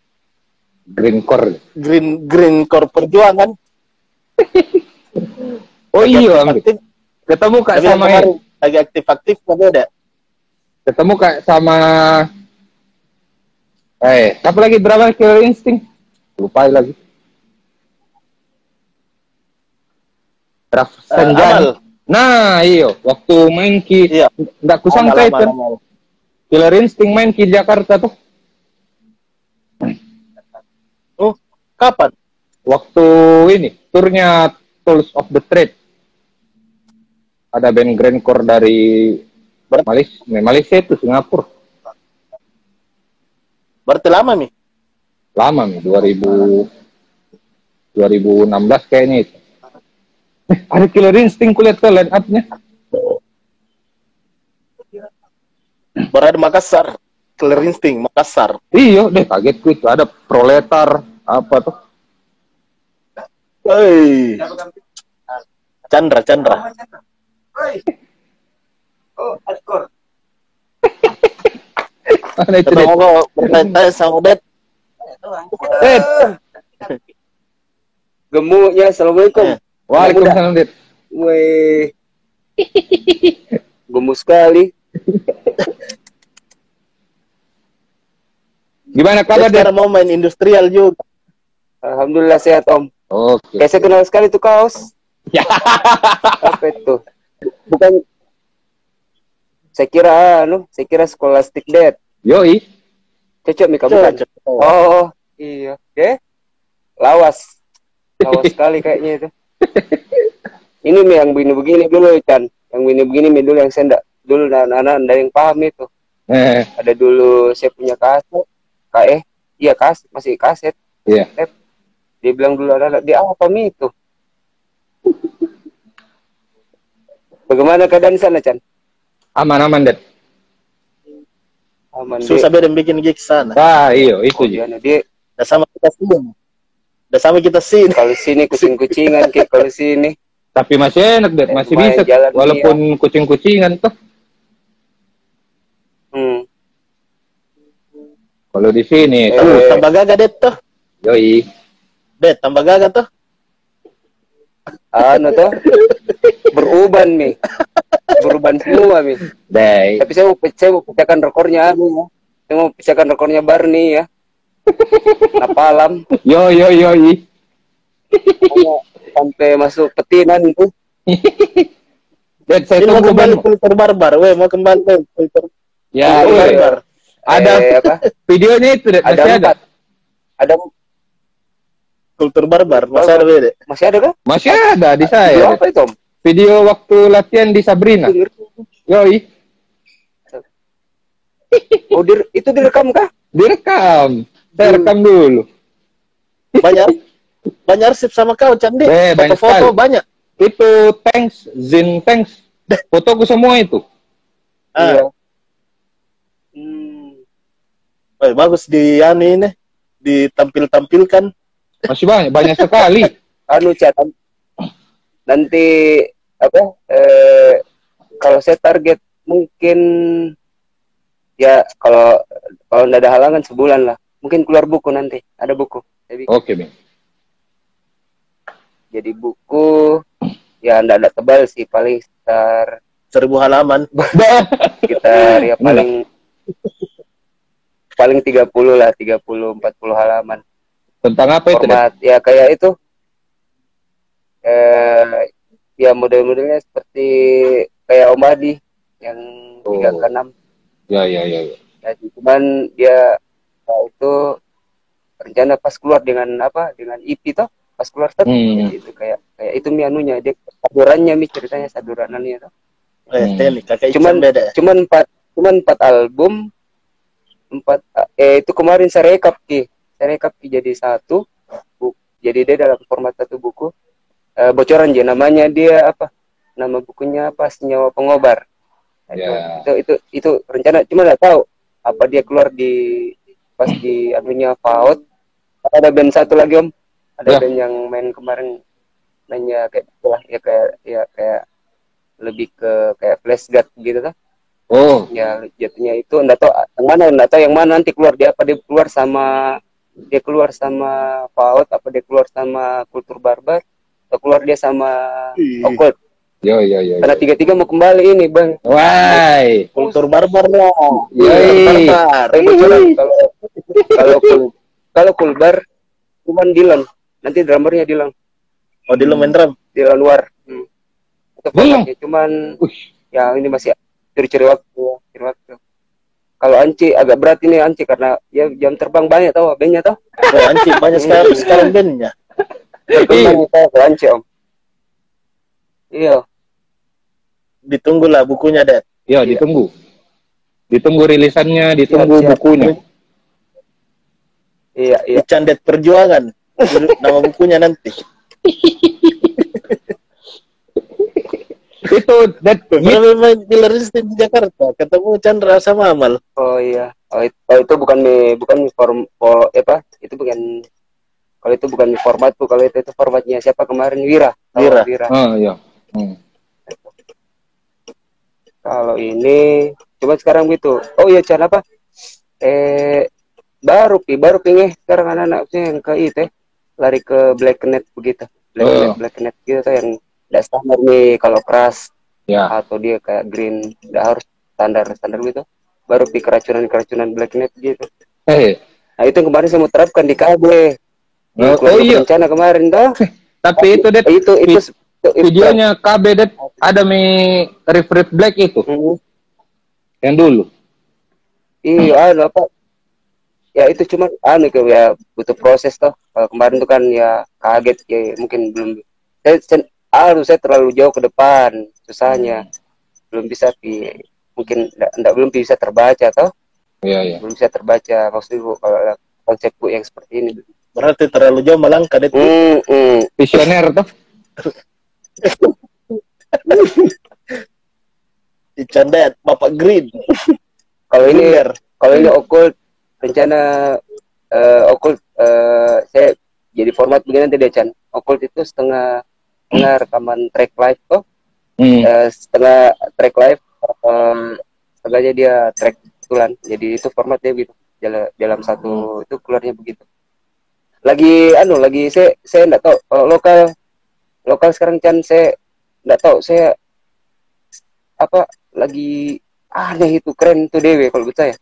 Green Core. green green core perjuangan Oh Lagi iya, aktif-aktif. Ketemu Kak Tapi sama kemarin lagi aktif-aktif kan beda ketemu Kak sama Eh, apa lagi berapa Killer Instinct? Lupa lagi. Raf Eh, Sanjani. Amal. Nah, iyo, waktu main ki Iya. nggak kusangka Amal, itu. Killer Instinct main ki Jakarta tuh. oh kapan Waktu ini turnya Tools of the Trade. Ada band grindcore dari Ber- Malaysia, Malaysia itu Singapura. berarti lama mi lama nih 2000 2016 kayaknya itu eh, ada Killer Instinct kulihat tuh line up-nya. Berada Makassar. Killer Instinct Makassar. Iya deh kaget gue itu. Ada proletar apa tuh? Hei. Chandra Chandra. Oi. Oh, hardcore. mana itu deh mau bertanya sama Ubed Eh, Gemuknya, assalamualaikum. Eh. Waalaikumsalam Dit Weh. Gemuk sekali. gimana kabar Dit sekarang mau main industrial juga Alhamdulillah sehat Om. oke Kayak saya kenal sekali tuh kaos. Ya. Apa itu? Bukan. Saya kira anu, saya kira scholastic dad. yoi Cocok Mika bukan? Cocok. Oh, iya. Oke. Lawas. Lawas sekali kayaknya itu. Ini Mi yang begini-begini dulu Chan. Yang begini-begini Mi dulu yang saya enggak dulu anak-anak enggak yang paham itu. eh, Ada dulu saya punya kaset. KE. Iya kaset, masih kaset. iya Dia bilang dulu anak-anak, dia apa Mi itu? Bagaimana keadaan di sana, Chan? aman aman Dit Aman susah beda bikin gig sana ah iyo itu Oh, dia, dia udah sama kita sini udah sama kita sini kalau sini kucing-kucingan, kayak kalau sini. tapi masih enak Dit masih Lumayan bisa jalan walaupun kucing-kucingan tuh Hmm. kalau di sini Eh. Tuh, tambah gagah det tuh yoi det tambah gagah tuh Anu tuh beruban mi, beruban semua mi. deh Tapi saya mau saya mau pecahkan rekornya anu ya. Saya mau pecahkan rekornya Barney ya. Napalam yo yo yoi sampai masuk petinan itu. Dit saya mau kembali filter barbar weh mau kembali filter ya filter barbar ada Eh, apa? videonya itu masih ada. Ada filter barbar masa ada beda masih ada kan? masih ada di Video saya Dit. apa itu? Om? video waktu latihan di Sabrina yoi Oh, dir- itu direkam kah? direkam saya rekam dulu. Banyak banyak arsip sama kau candi. Eh, banyak foto-foto sekali. banyak. Itu thanks Zin thanks. Fotoku semua itu. Iya. ah Hmm. weh, bagus di anu ini ditampil-tampilkan. Masih banyak banyak sekali. Anu chat nanti apa eh kalau saya target mungkin ya kalau kalau nggak ada halangan sebulan lah mungkin keluar buku nanti ada buku oke Bing jadi buku ya enggak ada tebal sih paling sekitar Seribu halaman. sekitar ya paling paling 30 lah 30 40 halaman Tentang apa itu? Format ya kayak itu eh ya model-modelnya seperti kayak Om Adi yang Oh. tiga ke enam Ya, ya, ya. ya. ya, cuman dia ya, itu rencana pas keluar dengan apa dengan IP toh pas keluar tuh Hmm. itu kayak kayak itu mi anunya dia sadurannya mi ceritanya saduranannya toh Eh, Hmm. Teli, kakak Cuman- beda. cuman empat cuman empat album empat eh itu kemarin saya rekap ki saya rekap ki jadi satu buku jadi dia dalam format satu buku Eh, bocoran aja namanya dia apa nama bukunya apa senyawa pengobar Nah, itu- Ya. itu itu itu rencana cuma nggak tahu apa dia keluar di pas di anunya Faut ada band satu lagi om. Ada Ya. band yang main kemarin nanya kayak wah ya kayak ya kayak lebih ke kayak flash guard gitu tuh Oh, ya jatuhnya itu enggak tahu yang mana? Enggak tahu yang mana? Nanti keluar dia apa? Dia keluar sama dia keluar sama Paut apa dia keluar sama kultur barbar atau keluar dia sama occult yo, yo, yo. karena tiga-tiga mau kembali ini bang Why? Kultur barbar lah. Yoi. Barbar. Kalau kalau kul kalau kulbar cuman Dilan nanti drummernya Dilan Oh, di lu main drum. Dilan luar hmm. Dilan? formatnya. cuman Ush. ya ini masih curi-curi waktu curi waktu kalau Anci agak berat ini Anci karena ya jam terbang banyak tau bandnya tau Oh, anjing banyak sekali sekarang bandnya. kita ke Anci om iya Ditunggulah bukunya, Dad. Yo, ditunggu. Ditunggu rilisannya, ditunggu Siap, siap. bukunya. iya iya Ican Dad Perjuangan. Nama bukunya nanti. Itu that Kemarin main Killer di Jakarta, ketemu Chandra sama Amal. oh iya oh itu, oh, itu bukan mi bukan mi form oh, apa itu bukan kalau itu bukan mi formatku kalau itu itu formatnya siapa kemarin Wira Wira. Wira Oh, iya. Hmm. Kalau ini coba sekarang gitu. Oh iya Chan apa? Eh baru pi baru pingeh sekarang anak-anaknya yang ke itu eh, lari ke blacknet begitu. Blacknet Oh. blacknet gitu tuh yang tidak standar nih kalau keras Ya. atau dia kayak green tidak harus standar standar gitu. Baru pi keracunan keracunan blacknet gitu. Eh, nah itu yang kemarin saya mau terapkan di KB Oh, oh iya. berencana kemarin tuh tapi itu itu itu, itu, itu videonya KB ada mi Refret Black itu Hmm. yang dulu. Iya, anu apa? Ya itu cuma anu ke ya butuh proses toh. Kalau kemarin tuh kan ya kaget ya mungkin belum saya, saya anu saya terlalu jauh ke depan susahnya. Belum bisa pi mungkin enggak, enggak belum bisa terbaca toh. Iya, iya. Belum bisa terbaca maksudnya Bu, kalau ada konsep Bu yang seperti ini. Berarti terlalu jauh melangkah, Dad. Hmm, hmm. Visioner tuh. Ican Dad, Bapak Green. Kalau ini kalau ini occult rencana eh occult eh, saya jadi format begini nanti deh Chan. Occult itu setengah setengah rekaman track live toh. Hmm. Eh, setengah track live eh, setengahnya dia track tulan jadi itu formatnya begitu dalam, dalam satu itu keluarnya begitu lagi anu lagi saya saya enggak tahu kalau lokal lokal sekarang Chan saya enggak tahu saya apa lagi aneh itu keren itu dewe kalau buat saya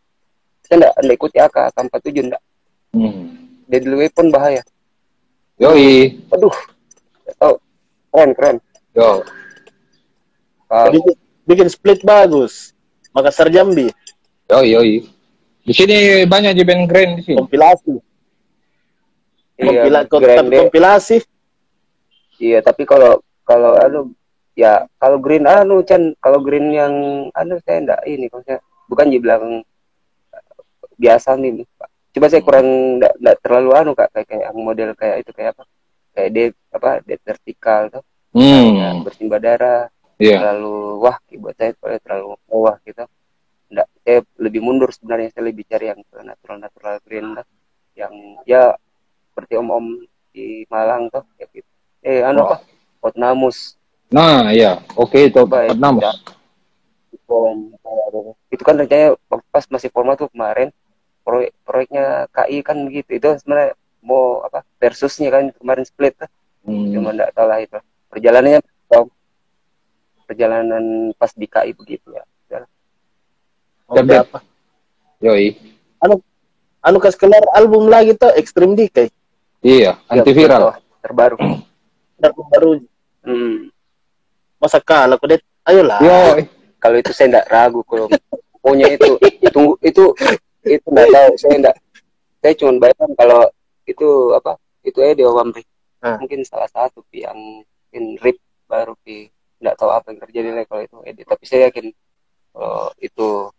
saya enggak, enggak ikuti AK AK 47 enggak Hmm. deadly weapon bahaya Yoi. aduh enggak tahu keren keren Yo. Ah, Bikin, bikin split bagus. Makassar Jambi, Yoi, yoi. Di sini banyak di band grand di sini. kompilasi. iya, Kompila- tapi kompilasi. Iya, tapi kalau kalau anu ya kalau green anu Chan, kalau green yang anu saya enggak ini maksudnya bukan dibilang eh, biasa nih. Pak. Coba saya kurang enggak, enggak terlalu anu Kak kayak, kayak yang model kayak itu kayak apa? Kayak de apa? De vertikal tuh. Hmm. bersimbah darah, Iya. terlalu wah buat saya terlalu, terlalu wah gitu. Enggak, saya lebih mundur sebenarnya saya lebih cari yang natural natural green lah. Yang ya seperti om-om di Malang tuh kayak gitu. Eh anu apa? Potnamus. Nah, iya. Oke, itu Baik. enam. Ya. Itu kan rencananya pas masih format tuh kemarin proyek proyeknya KI kan begitu. Itu sebenarnya mau apa versusnya kan kemarin split tuh. Hmm. cuma nggak tahu lah itu perjalanannya perjalanan pas di KI begitu ya Tapi- udah apa? Yoi. Anu kas keluar album lagi tuh Extreme Decay. Iya, Ya, antiviral. betul. terbaru Album baru. hmm. Masa kalah kok det? Ayolah. Yoi. kalau itu saya nggak ragu kalau pokoknya itu tunggu itu itu nggak tahu saya nggak saya cuma bayangkan kalau itu apa itu eh Dewa Wamri Ah. mungkin salah satu pi yang mungkin rip baru pi nggak tahu apa yang terjadi lah kalau itu edit tapi saya yakin kalau itu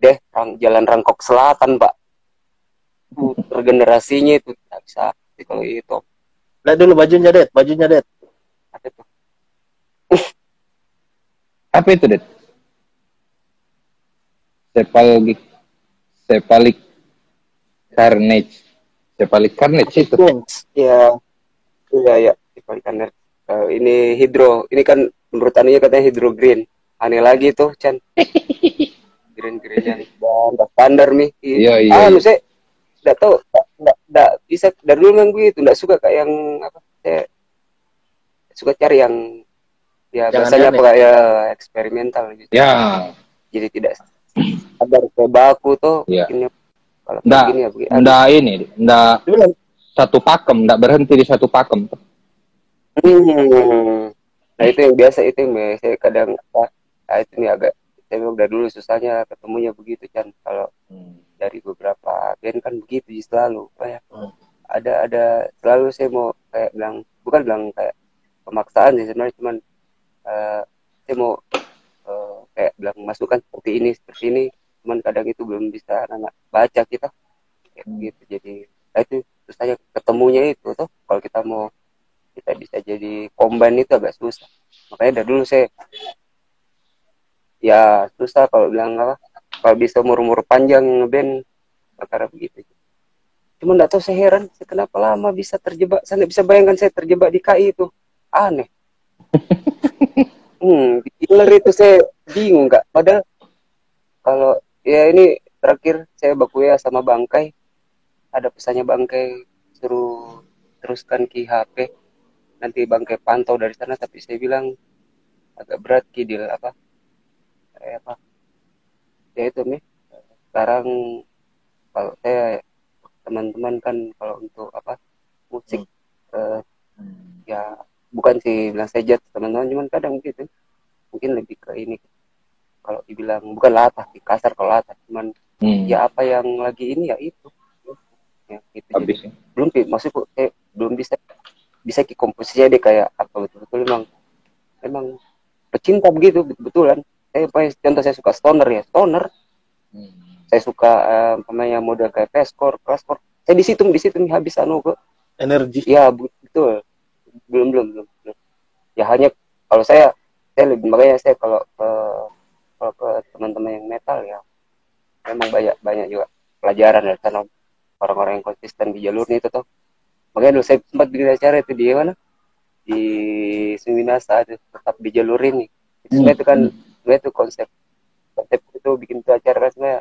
deh rang, jalan Rangkok Selatan pak itu regenerasinya itu tidak bisa Tapi kalau itu Lihat dulu bajunya det, bajunya det. apa tuh Apa itu, Det? Sepalgik Sepalik Carnage. Sepalik Carnage itu. Dance. Ya, iya ya, dibalikan eh, ini hidro, ini kan menurut anunya katanya hidro green. Aneh lagi tuh, Chan. green green dan standar nih. Iya, iya, Ah, iya. nggak tahu, nggak- nggak nggak bisa dari dulu memang begitu, nggak suka kayak yang apa? Saya suka cari yang ya Jangan biasanya apa ya eksperimental gitu. Ya, Jadi tidak sadar ke baku tuh. Iya. Ini, kalau Nggak, gini ya begini. ndak ini, bilang, satu pakem, ndak berhenti di satu pakem. Hmm. Nah itu yang biasa itu yang biasa saya kadang apa nah, itu nih agak saya bilang dari dulu susahnya ketemunya begitu kan kalau dari beberapa band kan begitu selalu. Apa ya? Hmm. ada ada selalu saya mau kayak bilang bukan bilang kayak pemaksaan sih sebenarnya cuman eh, saya mau eh, kayak bilang masukan seperti ini seperti ini cuman kadang itu belum bisa anak baca kita. Kayak begitu jadi nah, itu susahnya ketemunya itu tuh kalau kita mau kita bisa jadi combine itu agak susah. Makanya dari dulu saya ya susah kalau bilang apa kalau bisa umur-umur panjang ngeband perkara begitu. Cuma nggak tahu saya heran saya kenapa lama bisa terjebak saya bisa bayangkan saya terjebak di KI itu. Aneh. Hmm di dealer itu saya bingung nggak. Padahal kalau ya ini terakhir saya baku ya sama Bangkai. Ada pesannya Bangkai suruh teruskan ki HP nanti Bangkai pantau dari sana tapi saya bilang agak berat kidil apa kayak apa ya itu nih sekarang kalau saya teman-teman kan kalau untuk apa musik eh, ya bukan sih bilang saya judge teman-teman cuman kadang gitu mungkin lebih ke ini kalau dibilang bukan latah kasar kalau latah cuman Hmm. ya apa yang lagi ini ya itu ya, gitu Jadi, Habis. ya. belum sih maksudku saya belum bisa bisa ki komposisinya dia kayak apa betul-betul memang memang pecinta begitu betul-betulan paling contoh saya suka stoner ya stoner. Hmm. saya suka eh, pemainnya model kayak peskor klaskor saya di situ di situ nih habis anu kok energi. ya betul. Belum belum belum belum. ya hanya kalau saya saya lebih makanya saya kalau ke kalau ke teman-teman yang metal ya memang banyak banyak juga pelajaran dari sana orang-orang yang konsisten di jalurnya itu tuh. Makanya dulu saya sempat bikin acara itu di mana? Di Suminasa tetap di jalur ini. Itu sebenarnya itu kan sebenarnya itu konsep konsep itu bikin itu acara sebenarnya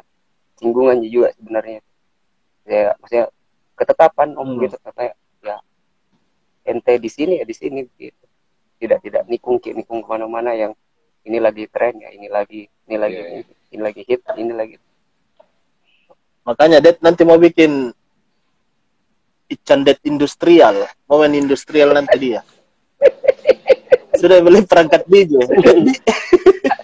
singgungan juga sebenarnya ya maksudnya ketetapan om Hmm. gitu kayak ya ente di sini ya di sini gitu tidak tidak nikung nikung ke mana-mana yang ini lagi tren ya ini lagi ini lagi Iya, iya. ini lagi hit ini lagi Makanya Det nanti mau bikin Ican Det industrial, momen industrial nanti dia. Sudah beli perangkat DJ.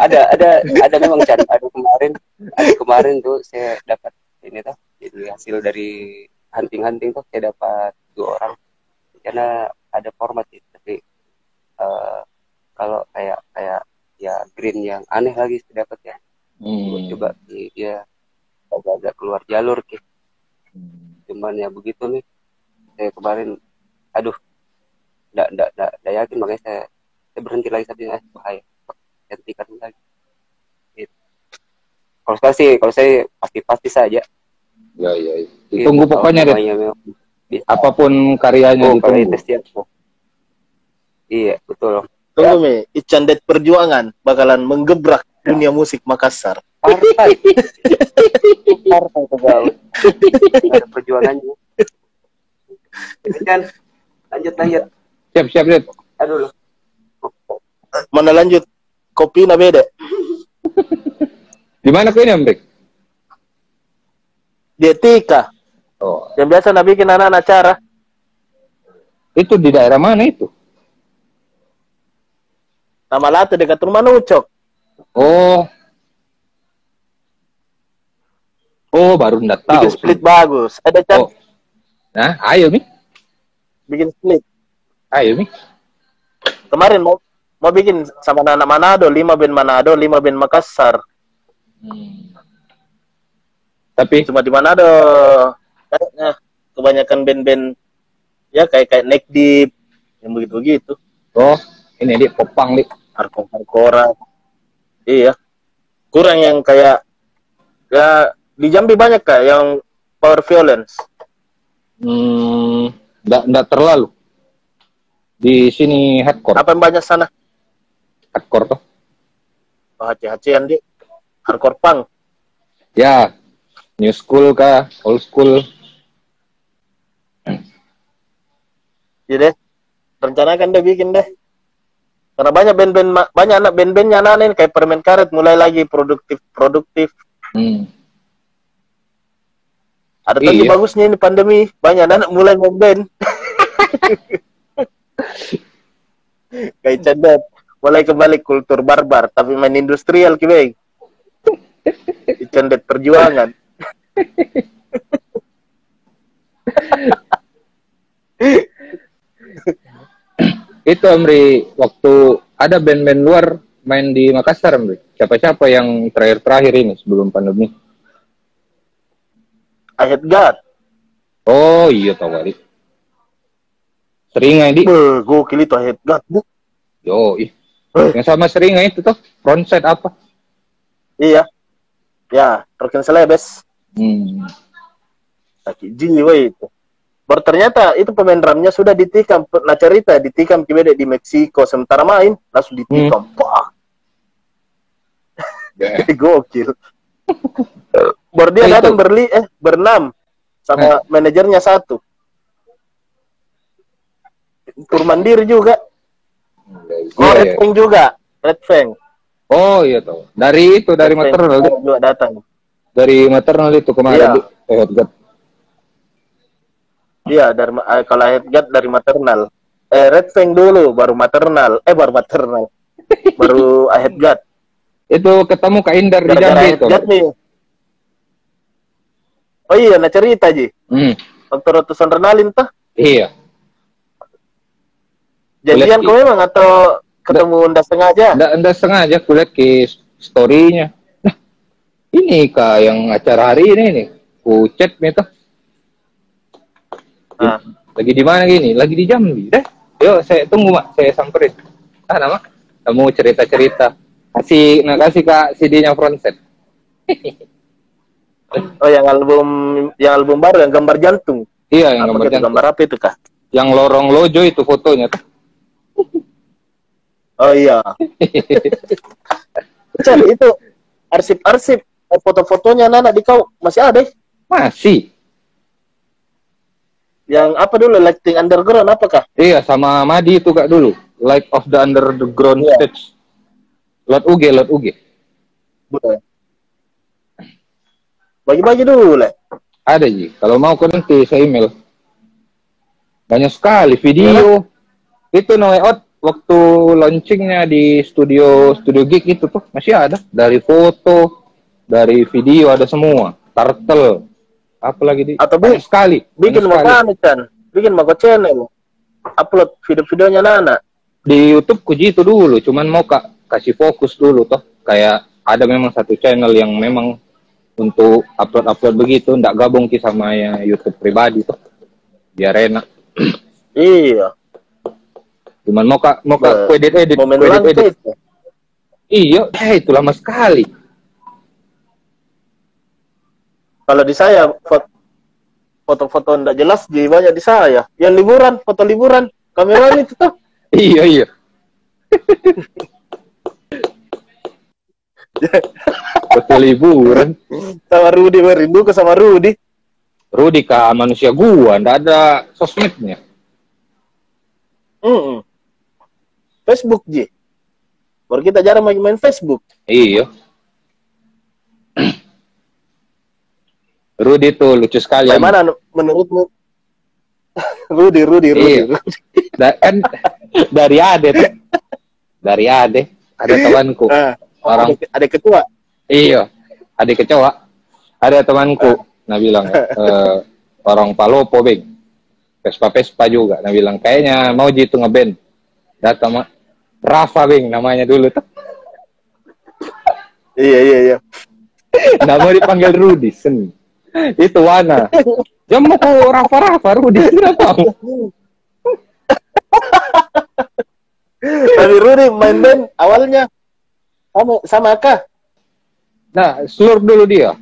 ada ada ada memang Chan. Ada kemarin ada kemarin tuh saya dapat ini tuh jadi hasil dari hunting-hunting tuh saya dapat dua orang. Karena ada format sih tapi eh, kalau kayak kayak ya green yang aneh lagi saya dapat ya. Hmm. coba di- dia agak-agak keluar jalur ki Hmm. cuman ya begitu nih saya kemarin aduh nggak nggak nggak yakin makanya saya, saya berhenti lagi tapi eh, bahaya hentikan lagi gitu. kalau saya sih kalau saya pasti pasti saja Ya, ya. ya. Gitu. Ditunggu Kalau pokoknya deh. bisa. Apa pun karyanya oh ditunggu. siap oh. iya betul Tunggu Mi, Ican Det perjuangan bakalan menggebrak dunia musik Makassar. partai partai pegawai ada perjuangannya kan Lanjut lanjut. Siap, siap, siap. Aduh lu. Mana lanjut? Kopi na beda. Di mana kau ini, Amrik? Di etika. Oh, Yang biasa na bikin anak-anak acara. itu di daerah mana itu? Nama latu dekat rumah Nucok. Oh. Oh, baru ndak tahu. Bikin split bagus. Ada Chan? Oh. Nah, ayo Mi. Bikin split. Ayo Mi. Kemarin mau mau bikin sama anak Manado, lima band Manado, lima band Makassar. Hmm. Tapi Cuma di Manado kayaknya kebanyakan band-band ya kayak kayak Neck Deep yang begitu begitu. oh, ini dia popang nih. Hardcore hardcore. Iya. Kurang yang kayak ya di Jambi banyak kak yang power violence. Hmm, ndak ndak terlalu. Di sini hardcore, Apa yang banyak sana? Hardcore tuh. Oh, haci-hacian di hardcore punk. Ya, new school kah, old school. Iya deh. Rencanakan deh bikin deh. Karena banyak band-band banyak anak band-bandnya anak ini kayak permen karet mulai lagi produktif produktif. Hmm. Ada tadi Iya. bagusnya ini pandemi banyak anak mulai main band. kayak cendet mulai kembali kultur barbar tapi main industrial kibeng. Cendet perjuangan. Itu Amri, waktu ada band-band luar main di Makassar Amri. Siapa-siapa yang terakhir-terakhir ini sebelum pandemi? Hate God. Oh iya tahu kali. Seringai di. Beuh, gokil itu I hate God. Bu. Yo, ih. Yang sama seringai itu tuh, frontside apa? Iya. Ya, Rokin Selebes. Hmm. sakit jiwa itu. Baru ternyata itu pemain drumnya sudah ditikam. Nah cerita ditikam kibede di Meksiko. Sementara main langsung ditikam. Wah, Ya. gokil. Baru dia Nah, datang berli eh berenam sama manajernya satu. Tur mandiri juga. Oh, Iya, Red iya. Fang juga. Red Fang. Oh iya tahu. Dari itu dari Red Fang maternal Di. juga datang. dari maternal itu kemarin Iya. Eh. Iya, dari eh, kalau headgut dari maternal. Eh, Red Fang dulu, baru maternal. Eh, baru maternal. baru headgut. itu ketemu Kak Indar di Jambi itu. nih. Oh iya, nah cerita Ji. Hmm. Waktu ratusan renalin tuh. Iya. Boleh, kau memang atau ketemu ndak sengaja? Nggak, nggak sengaja kulihat ke story-nya. Nah, ini kak yang acara hari ini nih. Ku chat tuh. Nah, Lagi di mana gini? Lagi di Jambi. Deh, yuk saya tunggu mak, saya samperin. Ah nama? Kamu cerita-cerita. Kasih, nah kasih kak CD-nya frontset. oh yang album yang album baru yang gambar jantung. Iya yang Apa gambar jantung. gambar apa itu kah? Yang lorong lojo itu fotonya tuh. Oh iya. Chan, itu arsip-arsip eh, foto-fotonya anak di kau masih ada eh? Masih. Yang apa dulu lighting underground apakah? Iya sama Madi itu kak dulu. Light of the Underground Iya. Stage. Lot UG, Lot UG. Boleh. Bagi-bagi dulu lah. Ada Ji. Kalau mau kau nanti saya email. Banyak sekali video. Itu no Way Out waktu launchingnya di studio studio gig itu tuh masih ada. Dari foto, dari video ada semua. Turtle. Apalagi di Atau bi- banyak sekali. Bikin mau Chan. Bikin mau channel. Upload video-videonya Nana. Di YouTube kuji itu dulu, cuman mau kak kasih fokus dulu toh. Kayak ada memang satu channel yang memang untuk upload-upload begitu, ndak gabung ki sama ya YouTube pribadi toh. Biar enak. Iya. Cuman mau kak mau kak Be- edit edit Momen edit edit. Iya, eh itu lama sekali. Kalau di saya fo- foto-foto ndak jelas di banyak di saya. Yang liburan, foto liburan. Kamera itu tuh. iya iya. Foto liburan. Sama Rudi, merindu ke sama Rudi. Rudi kak manusia gua, ndak ada sosmednya. Mm-mm. Facebook Ji. Baru kita jarang main main Facebook. Iya. Rudy tuh lucu sekali. Bagaimana menurutmu? Rudi, Rudi, Rudi. Iya. Da- kan dari Ade tuh. Dari Ade ada temanku. Ah, Orang ada, ada ketua. iya, adik kecoa. Ada temanku, nah bilang eh, orang Palopo, Bing. Vespa-Vespa juga. Nah bilang kayaknya mau jitu ngeband. Datang mak Rafa, Bing, namanya dulu tuh. Iya, iya, iya. Nggak mau dipanggil Rudy, sen. Itu Wana. Jamu ku Rafa-Rafa, Rudy. Kenapa? Tapi Rudi main band awalnya sama sama kah? Nah, seluruh dulu dia.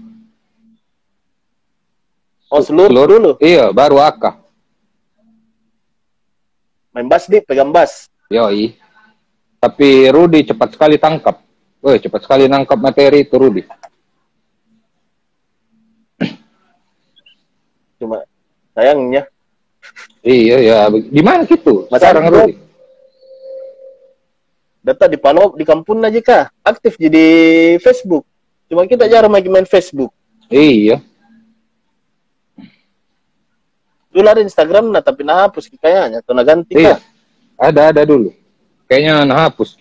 Oh, seluruh dulu. Iya, baru Aka. Main bass di pegang bass. Yoi. Tapi Rudy cepat sekali tangkap. Woi, cepat sekali nangkap materi itu Rudy. Cuma sayangnya Iya, ya. Gimana gitu? Mas Sekarang Rudy. data di Palo di kampung aja kah aktif jadi Facebook. Cuma kita jarang main main Facebook. Iya. Dulu ada Instagram nah tapi nah hapus kayaknya atau nah ganti Iya. kah? Ada, ada dulu. Kayaknya nah hapus.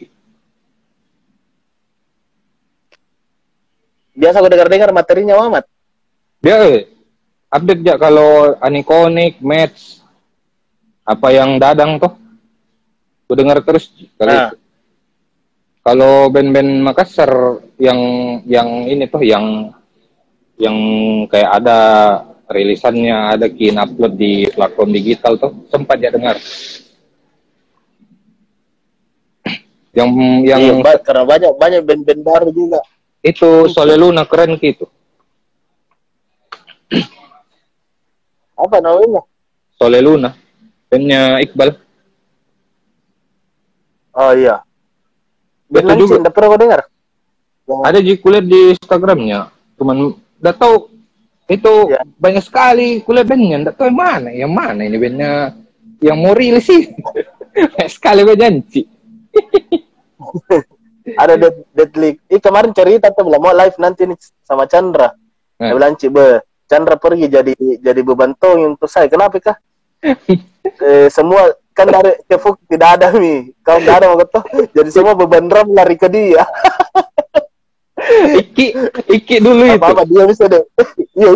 Biasa gue dengar-dengar materinya Muhammad. Dia eh, update ya kalau Anikonik, Match, apa yang dadang tuh. Gue dengar terus kalau Nah. itu. Kalau band-band Makassar yang yang ini tuh yang yang kayak ada rilisannya, ada kin upload di platform digital tuh sempat dia dengar. Yang yang Iya, ba- karena banyak banyak band-band baru juga. itu Sole Luna keren gitu. Apa namanya? Sole Luna. Bandnya Iqbal. Oh iya. Band Betul juga. Udah pernah dengar? Ada di kuliah di Instagramnya. Cuman udah tahu itu Ya. banyak sekali kuliah bandnya. Nggak tahu yang mana. Yang mana ini bandnya yang mau rilis sih. Sekali gue janji. ada Dead, Deadly. Ih kemarin cerita tuh bilang mau live nanti nih sama Chandra. Nah. Dia bilang Cik, be, Chandra pergi jadi jadi beban tong untuk saya. Kenapa kah? eh, semua kan dari kefuk tidak ada nih. Kalau nggak ada mau toh. Jadi semua beban drum lari ke dia. Iki, Iki dulu itu. Apa apa dia bisa deh. Iya.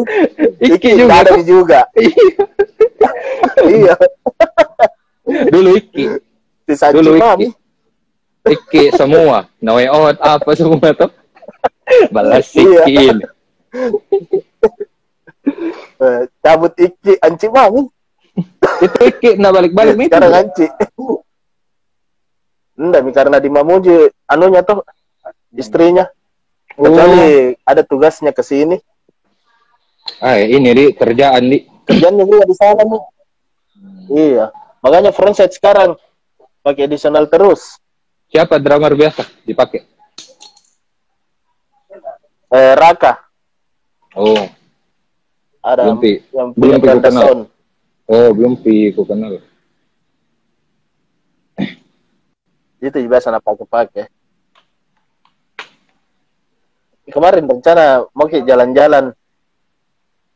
Iki Iki juga. ada juga. iya. dulu Iki. Sisa Dulu. Iki. Iki semua. Nawe out apa semua tuh. Balas Iya. Iki ini. Eh, cabut Iki anci mami. Itu Iki nggak balik-balik itu. Sekarang anci. Enggak, karena di Mamuju anunya tuh istrinya. Kecuali ada tugasnya ke sini. Ah, ini di kerjaan di. Kerjanya juga di sana nih. Iya. Makanya frontside sekarang pakai additional terus. Siapa drummer biasa dipakai? Eh, Raka Oh, ada Belum, Pi. yang Belum, Pi, kenal. Oh belum pi ku kenal. Itu biasa pakai-pakai. Kemarin rencana mau ke jalan-jalan.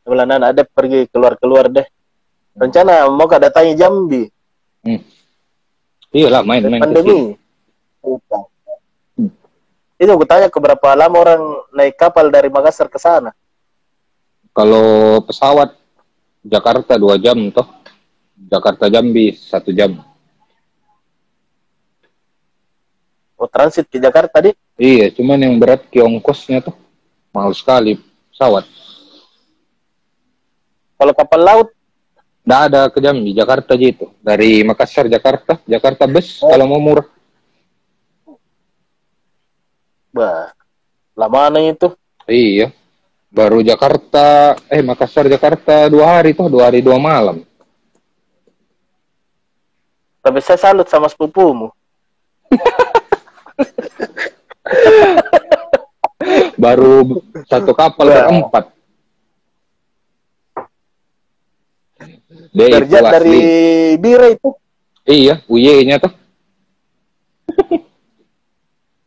Bulanan ada pergi keluar-keluar deh. Rencana mau ke datangi Jambi. Hmm. Iya lah main-main ke pandemi. Itu aku tanya ke berapa lama orang naik kapal dari Makassar ke sana. Kalau pesawat Jakarta dua jam toh. Jakarta Jambi satu jam. Oh, transit ke Jakarta di. Iya, cuman yang berat ke ongkosnya tuh mahal sekali pesawat. Kalau kapal laut, Nggak ada ke Jambi, Jakarta aja itu. Dari Makassar, Jakarta. Jakarta bus kalau mau murah. Bah, lama itu. Iya. Baru Jakarta, eh Makassar, Jakarta dua hari tuh, dua hari dua malam. Tapi saya salut sama sepupumu. Baru satu kapal Wah. berempat. Dia Kerja dari. Bira itu. Iya, UY-nya tuh.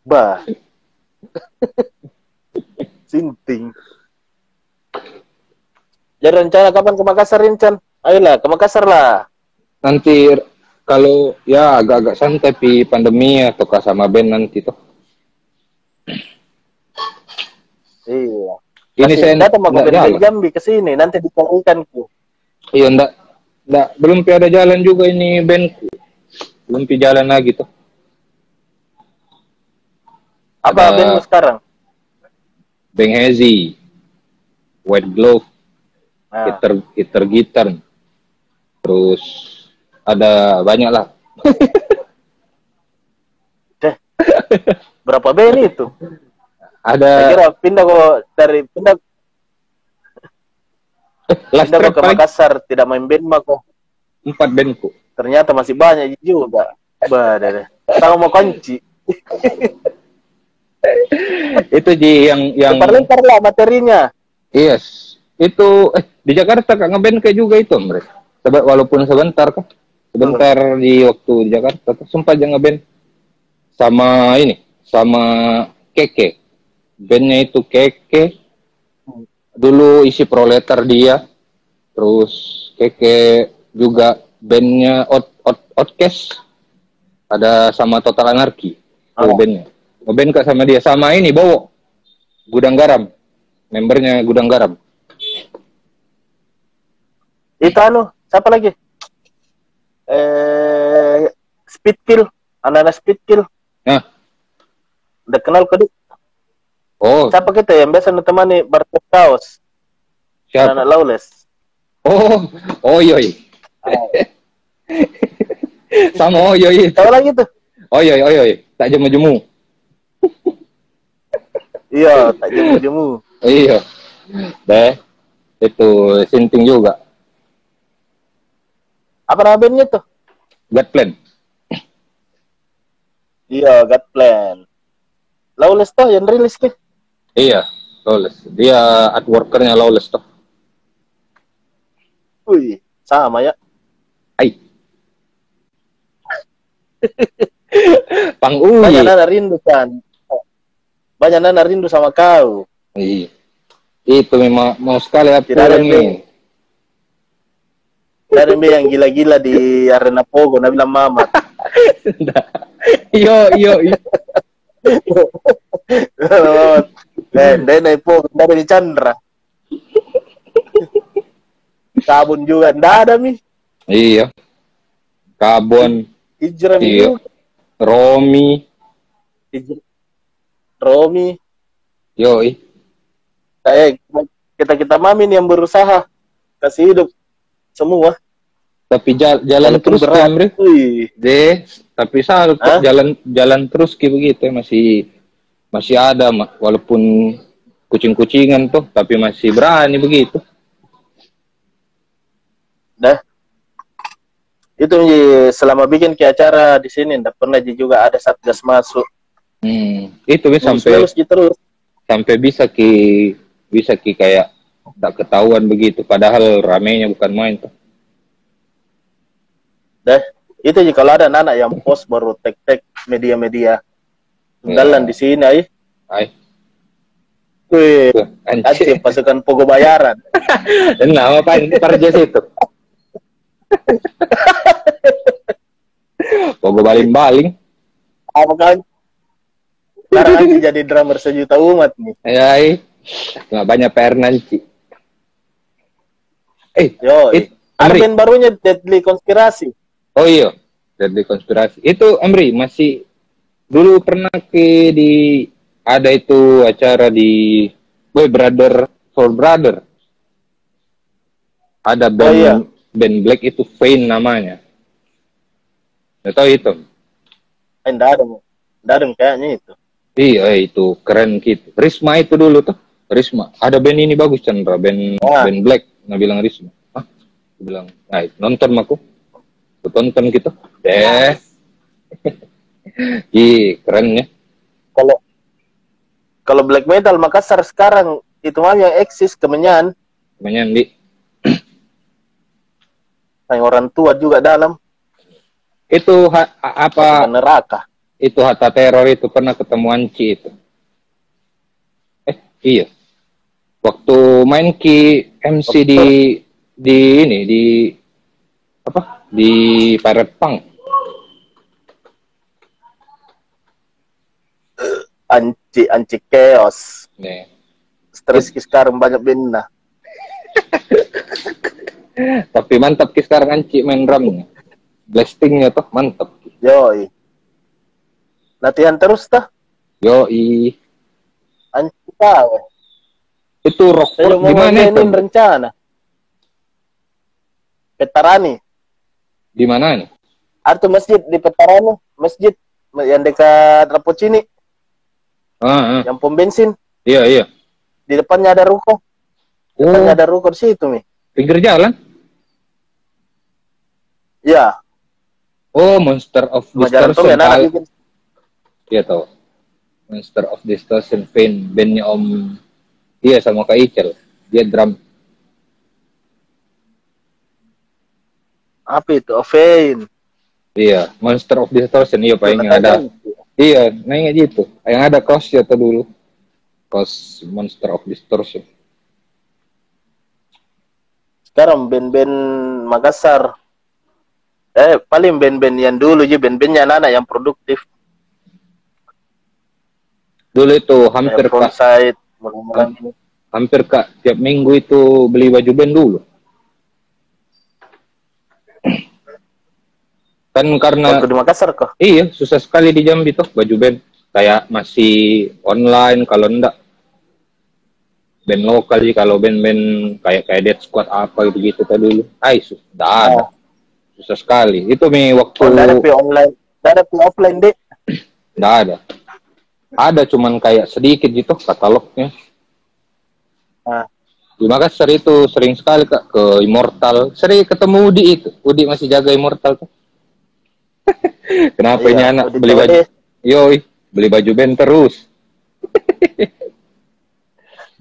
Bah. Sinting. Jadi rencana kapan ke Makassar, Rincan? Ayolah, ke Makassar lah. Nanti kalau ya agak-agak santai pi pandemi atau sama band nanti tuh. Iya. Ini saya datang mau jalan. Jambi ke sini, nanti dicarikan ku. Iya, ndak, ndak, belum pi ada jalan juga ini bandku. Belum pi jalan lagi tuh. Apa Ada- bandmu sekarang? Bang Hazy, White Glove, Nah, gitar, gitar gitar, terus ada banyak lah. deh. Berapa band itu? Saya Ada kira pindah kok dari pindah last pindah kok ke Makassar tidak main band mah kok. empat bandku. Ternyata masih banyak juga. Deh. Tahu mau kunci. Itu ji yang yang Lempar-lempar lah materinya. yes. Itu eh di Jakarta kak ngeband kayak juga itu mereka. Sebe- walaupun sebentar kan sebentar di waktu di Jakarta tuh sempat jangan ngeband sama ini sama Keke. Bandnya itu Keke. Dulu isi proletar dia. Terus Keke juga bandnya Out Out Outcast. Ada sama Total Anarchy. Itu Oh. bandnya ngeband kak sama dia. Sama ini Bowo Gudang Garam. Membernya Gudang Garam. Itu anu, siapa lagi? Eh, Speed Kill, anak-anak Speed Kill. nah. Udah kenal kok, Dik? oh. Siapa kita yang biasa menemani Bartek Kaos, siapa? Anak Lawless. oh oh yoi sama oh yoi Siapa lagi tuh? oh yoi oh yoi tak jemu jemu Iya, tak jemu-jemu. iya deh itu sinting juga Apa nama bandnya tuh? God plan Iya, God Plan. Lawless tuh yang rilis nih. iya lawless dia artworkernya lawless tuh Wih, sama ya. Hai pang uyi Banyak anak rindu kan. Banyak anak rindu sama kau. iya itu memang mau sekali Tidak ada ini Dari yang gila-gila di arena Pogo, nah bilang Mamat. yo yo yo. Dan dan Pogo dari Chandra. Kabun juga, ndak ada mi. iya Kabon Hijrah mi Iya. Romi Hijrah. Romi, yoi kayak kita kita mami nih yang berusaha kasih hidup semua. tapi jal- jalan Walaupun terus berat. kan deh tapi salut jalan jalan terus kayak begitu masih masih ada walaupun kucing-kucingan tuh tapi masih berani begitu dah. Itu selama bikin ke acara di sini ndak pernah juga ada satgas masuk. Hmm. itu bisa sampai Ji terus. sampai bisa ki bisa ki kayak tak ketahuan begitu padahal ramenya bukan main tuh Dah. Itu Ji kalau ada anak yang post baru tek-tek media-media. Iya. Dalan di sini ay. ay Wih, anjir pasukan Pogo Bayaran. nah apa parjes itu Pogo baling-baling Apa kan? Sekarang nanti jadi drummer sejuta umat nih. ya nggak banyak PR nanti eh Yo, It- ada band barunya Deadly Konspirasi. Oh iya, dari konspirasi. Itu Amri masih dulu pernah ke di ada itu acara di Boy Brother for Brother. Ada band Oh, iya. band Black itu Fane namanya. Nggak tahu itu. Eh, nggak ada, ada kayaknya itu. Iya itu keren gitu. Risma itu dulu tuh. Risma. Ada band ini bagus Chandra, band Wah. band Black. Nggak bilang Risma. Hah? Bilang, nah nonton aku. Tonton gitu. Eh. Ih, keren ya. Kalau kalau black metal Makassar sekarang itu mah yang eksis kemenyan, Namanya Andi. yang orang tua juga dalam. Itu ha- apa neraka. Itu Hatta Teror itu pernah ketemu Anci itu. Eh, iya. Waktu main ki MC di di ini di apa? Di Pirate Punk. Anci anci chaos. Nih. Stres ki sekarang banyak benda. Tapi mantap ki sekarang Anci main drumnya. Blastingnya tuh mantap. Yoi. Latihan terus tah. Yo i Anci tahu. itu rock Saya mau di mana itu? rencana. Petarani. Di mana nih? Ada tuh masjid di Petarani. Masjid yang dekat Rapocini. Ah, ah. Yang pom bensin. iya iya. Di depannya ada ruko. Oh, Depannya ada ruko di situ, Mi. pinggir jalan. Ya, Oh, Monster of cuma jalan tuh Distortion. ya, anak Kal- bikin. Iya tahu. Monster of Distortion Pain bandnya Om Iya sama Kak Ical. Dia drum. Apa itu? Ovein. Iya, Monster of Distortion. Iya, Pak yang ada. Iya, nah ingat gitu. Yang ada cross ya tuh dulu. Cross Monster of Distortion. Sekarang band-band Makassar. Eh, paling band-band yang dulu aja, band-bandnya anak-anak yang produktif. Dulu itu hampir kak, ini. hampir kak tiap minggu itu beli baju band dulu. Kan karena Waktu di Makassar kok. Iya, susah sekali di Jambi tuh baju band. Kayak masih online kalau enggak band lokal sih kalau band-band kayak kayak Dead Squad apa gitu gitu tuh dulu. Ai, sudah ada. Susah sekali. Itu mi waktu Oh, ada pi online. Ada pi offline, Dek. enggak ada. Ada cuman kayak sedikit gitu katalognya. Nah, Di Makassar itu sering sekali kak ke Immortal. Sering ketemu Udi itu. Udi masih jaga Immortal tuh. Kenapa Iya, ini anak beli baju? Yoi, beli baju band terus.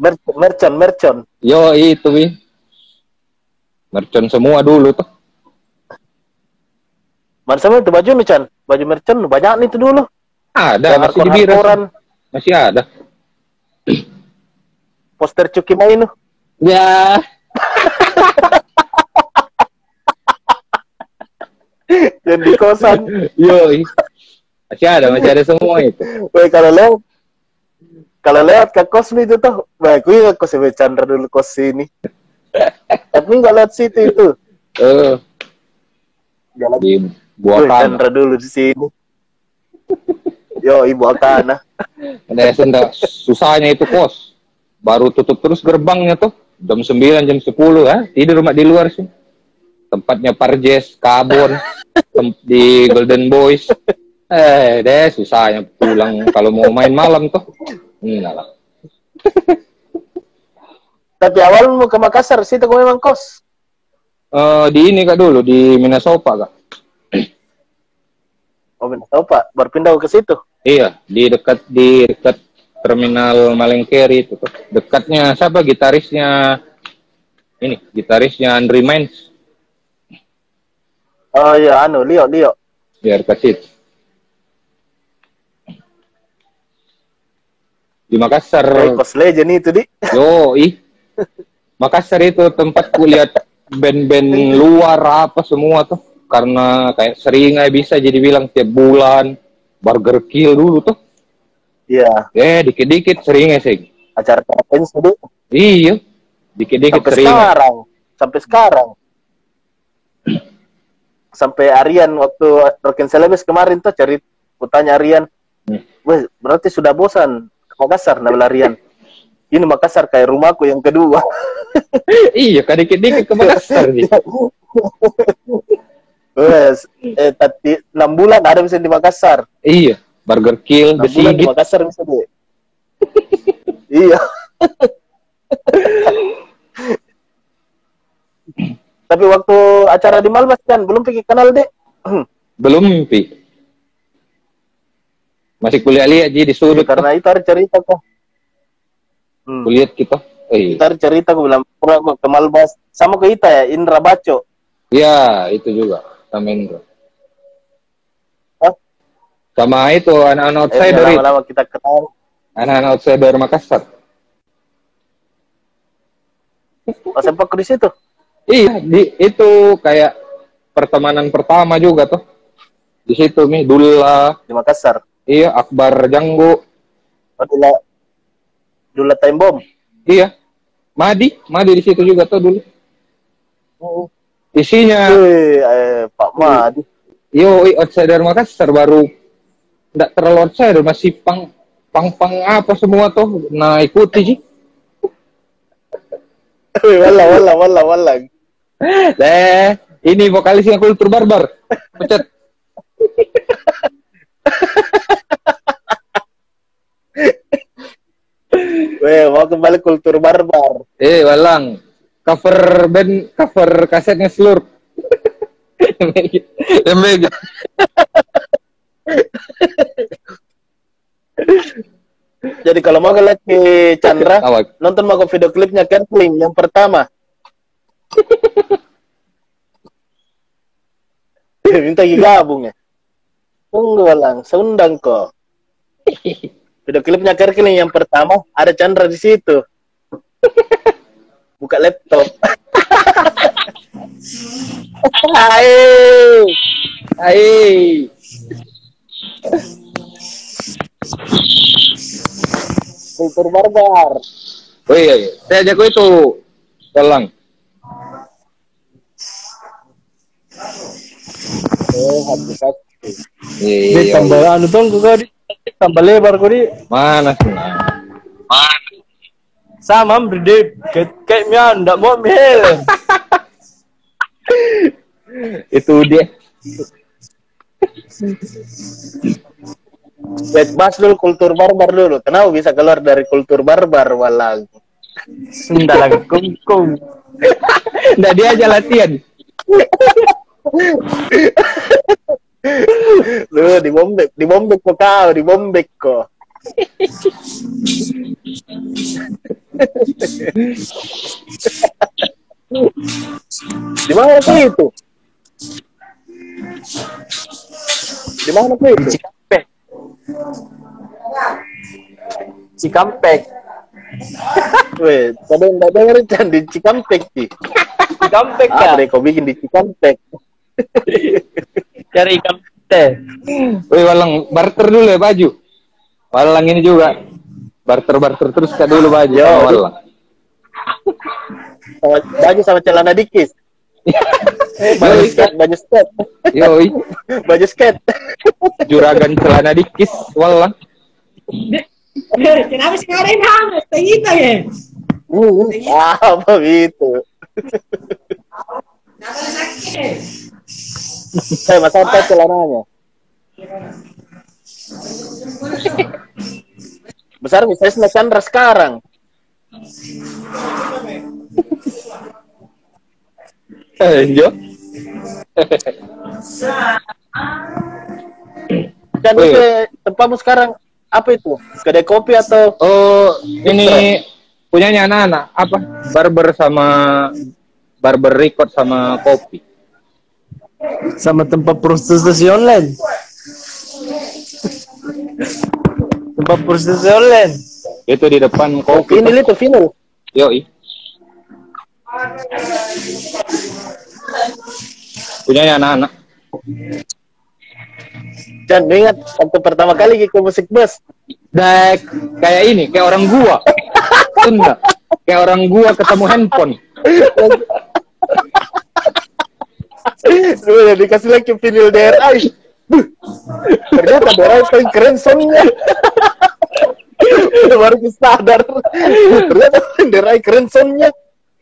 mer- mercon, mercon. Yo itu wi. Mercon semua dulu tuh. Mana sama itu baju nih, Chan? Baju mercon banyak nih itu dulu. Ada Yang masih di Biras. Masih ada. poster Cuki Mainu. Ya. yang di kosan. Yo. Masih ada, masih ada semua itu. Weh, kalau lewat kalau lewat ke kos nih itu tuh, wah gue ingat kos Chandra dulu kos sini. Tapi nggak lewat situ itu. Eh, Jalan di Buakan. Chandra dulu di sini. Yo, ibu Akana. Ada senda susahnya itu kos. Baru tutup terus gerbangnya tuh. Jam 9, jam 10 ya. Tidur rumah di luar sih. Tempatnya Parjes, Kabon, di Golden Boys. Eh, deh susahnya pulang kalau mau main malam tuh. Enggak lah. Tapi awal mau ke Makassar, situ kau memang kos. Eh, di ini kak dulu di Minnesota kak. Oh, Pak, baru pindah ke situ. Iya di dekat di dekat terminal Malengkeri itu tuh. Dekatnya siapa? Gitarisnya ini gitarisnya Andre Mines Oh iya, anu, Leo, Leo. biar kasih di Makassar. Kos legend itu, Di. yo ih Makassar itu tempat kulihat band-band luar apa semua tuh karena kayak sering aja bisa jadi bilang tiap bulan Burger Kill dulu tuh Iya, eh dikit-dikit sering aja sih acara pensi, Di. iya dikit-dikit Sampai sering sekarang. Sampai sekarang. Sampai Arian waktu Rokin Celebes kemarin tuh cari kutanya Arian. Hmm. Berarti sudah bosan Makassar, Nabil Arian. Ini Makassar kayak rumahku yang kedua. iya kan dikit-dikit ke Makassar Wes, eh, tadi enam bulan ada bisa di Makassar. iya Burger Kill Enam bulan di Makassar bisa deh. iya. Tapi waktu acara di Malmas kan belum pikir kenal deh. belum pi masih kuliah lihat jadi di sudut tuh. karena itu ada cerita kok. Hmm. kuliah kita oh, iya. Cerita aku bilang gua ke Malmas sama ke Ita ya Indra Baco. ya itu juga sama Indra Sama itu anak-anak Eh, outsider itu. lama-lama kita kenal. Anak-anak outsider Makassar. Pas sempat di situ. Iya, di, itu kayak pertemanan pertama juga tuh. Di situ nih, Dula, di Makassar. iya, Akbar Janggo, Oh, dulu dulu time bomb. iya, Madi, Madi di situ juga tuh dulu. Isinya, Wih, eh, Pak Madi. yo, outsider Makassar baru nggak terlalu outsider, masih pang, pang, pang apa semua tuh, nah ikuti sih. Wala wala wala wala. Eh, ini vokalisnya kultur barbar. Pecat. Wih, mau kembali kultur barbar. Eh, walang. Cover band, cover kasetnya Slurp. Embeg. Jadi kalau mau lihat ke Chandra, Awak. nonton mau video klipnya Kentling yang pertama. Minta gabung ya. Tunggu lang, seundang kok. Video klipnya Kerkeling yang pertama ada Chandra di situ. Buka laptop. Hai. Hai. Kultur barbar. Oh iya, iya. saya jago itu. Walang. Eh, hati. Iya, Di tambah anu dong di tambah lebar kau di Mana sih? nah? Sama berde kayak kayak mian ndak mau mihel. Itu dia. Wait, bahas dulu kultur barbar dulu. Kenapa bisa keluar dari kultur barbar walang? Sunda lagi kungkung. Nggak dia aja latihan. Lu di bombek, di bombek kok kau, di bombek kok. Di mana tuh itu? Di mana tuh itu? Cikampek. Cikampek. Weh, tadi nggak denger Chan di Cikampek sih. Cikampek Ah, ya. deh kau bikin di Cikampek. Cari ikan teh. Woi, Walang, barter dulu ya baju. Walang ini juga. Barter-barter terus kak dulu baju Yo. sama Walang. Sama, baju sama celana dikis. baju skate, baju skate, Yoi, baju skate. juragan celana dikis, Walang. Kenapa sekarang hangat? Tagita ya. Ah, apa gitu? Saya masa apa celananya? Besar bisa saya Chandra sekarang. Eh, Jo. Dan itu tempatmu sekarang apa itu? Kedai kopi atau Oh, ini punyanya anak-anak apa? Barber sama barber record sama kopi. Sama tempat prostitusi online. Online. Itu di depan kopi ini itu vinyl? Yoi. Punyanya anak-anak. Dan ingat waktu pertama kali ke musik bus. Dek, kayak ini, kayak orang gua. Enggak. Kayak orang gua ketemu handphone. Dulu udah dikasih lagi vinyl DRI. Ternyata DRI paling keren soundnya. Baru sadar. Ternyata DRI keren soundnya.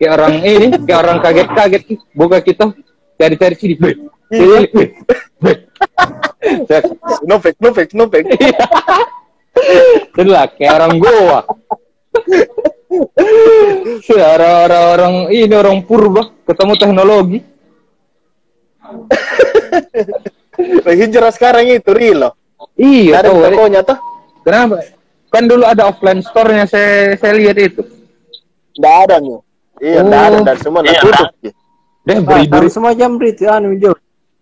Kayak orang ini, kayak orang kaget-kaget. Buka kita, cari-cari sini. No fake, no fake, no fake. Itulah kayak orang Goa. orang orang ini orang purba ketemu teknologi. Hijrah sekarang itu Rilo. Iya Ada tokonya tuh. Kenapa? Kan dulu ada offline store-nya saya saya lihat itu. Nggak ada nih. Iya, nggak ada Oh. dan semua Iya, tutup. ya. Deh Ah, beribu. tahu semua jam rit anu Jo.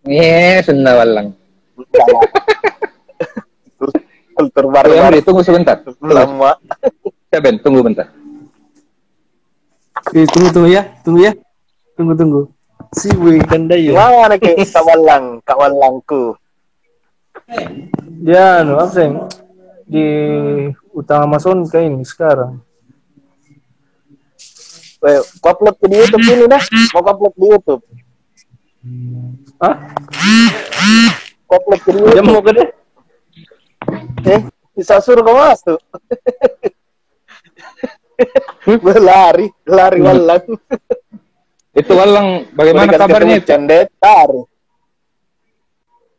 Eh, senda walang. kultur baru Emri, tunggu sebentar. lama. Ya, Ben, tunggu bentar. Eh, tunggu tunggu ya, tunggu ya. Tunggu tunggu. Si Wei Kandayo. Mana ke kawalang, kawalangku. Dia anu apa sih? Di utama Mason kayak ini sekarang. Weh, ku upload ke di YouTube ini dah. Mau ku upload di YouTube. Ah, Ku upload ke di jam YouTube. mau ke deh. Eh, bisa suruh kau masuk. Berlari, lari walang. Itu Walang, bagaimana Berikan kabarnya itu? Candet, lari.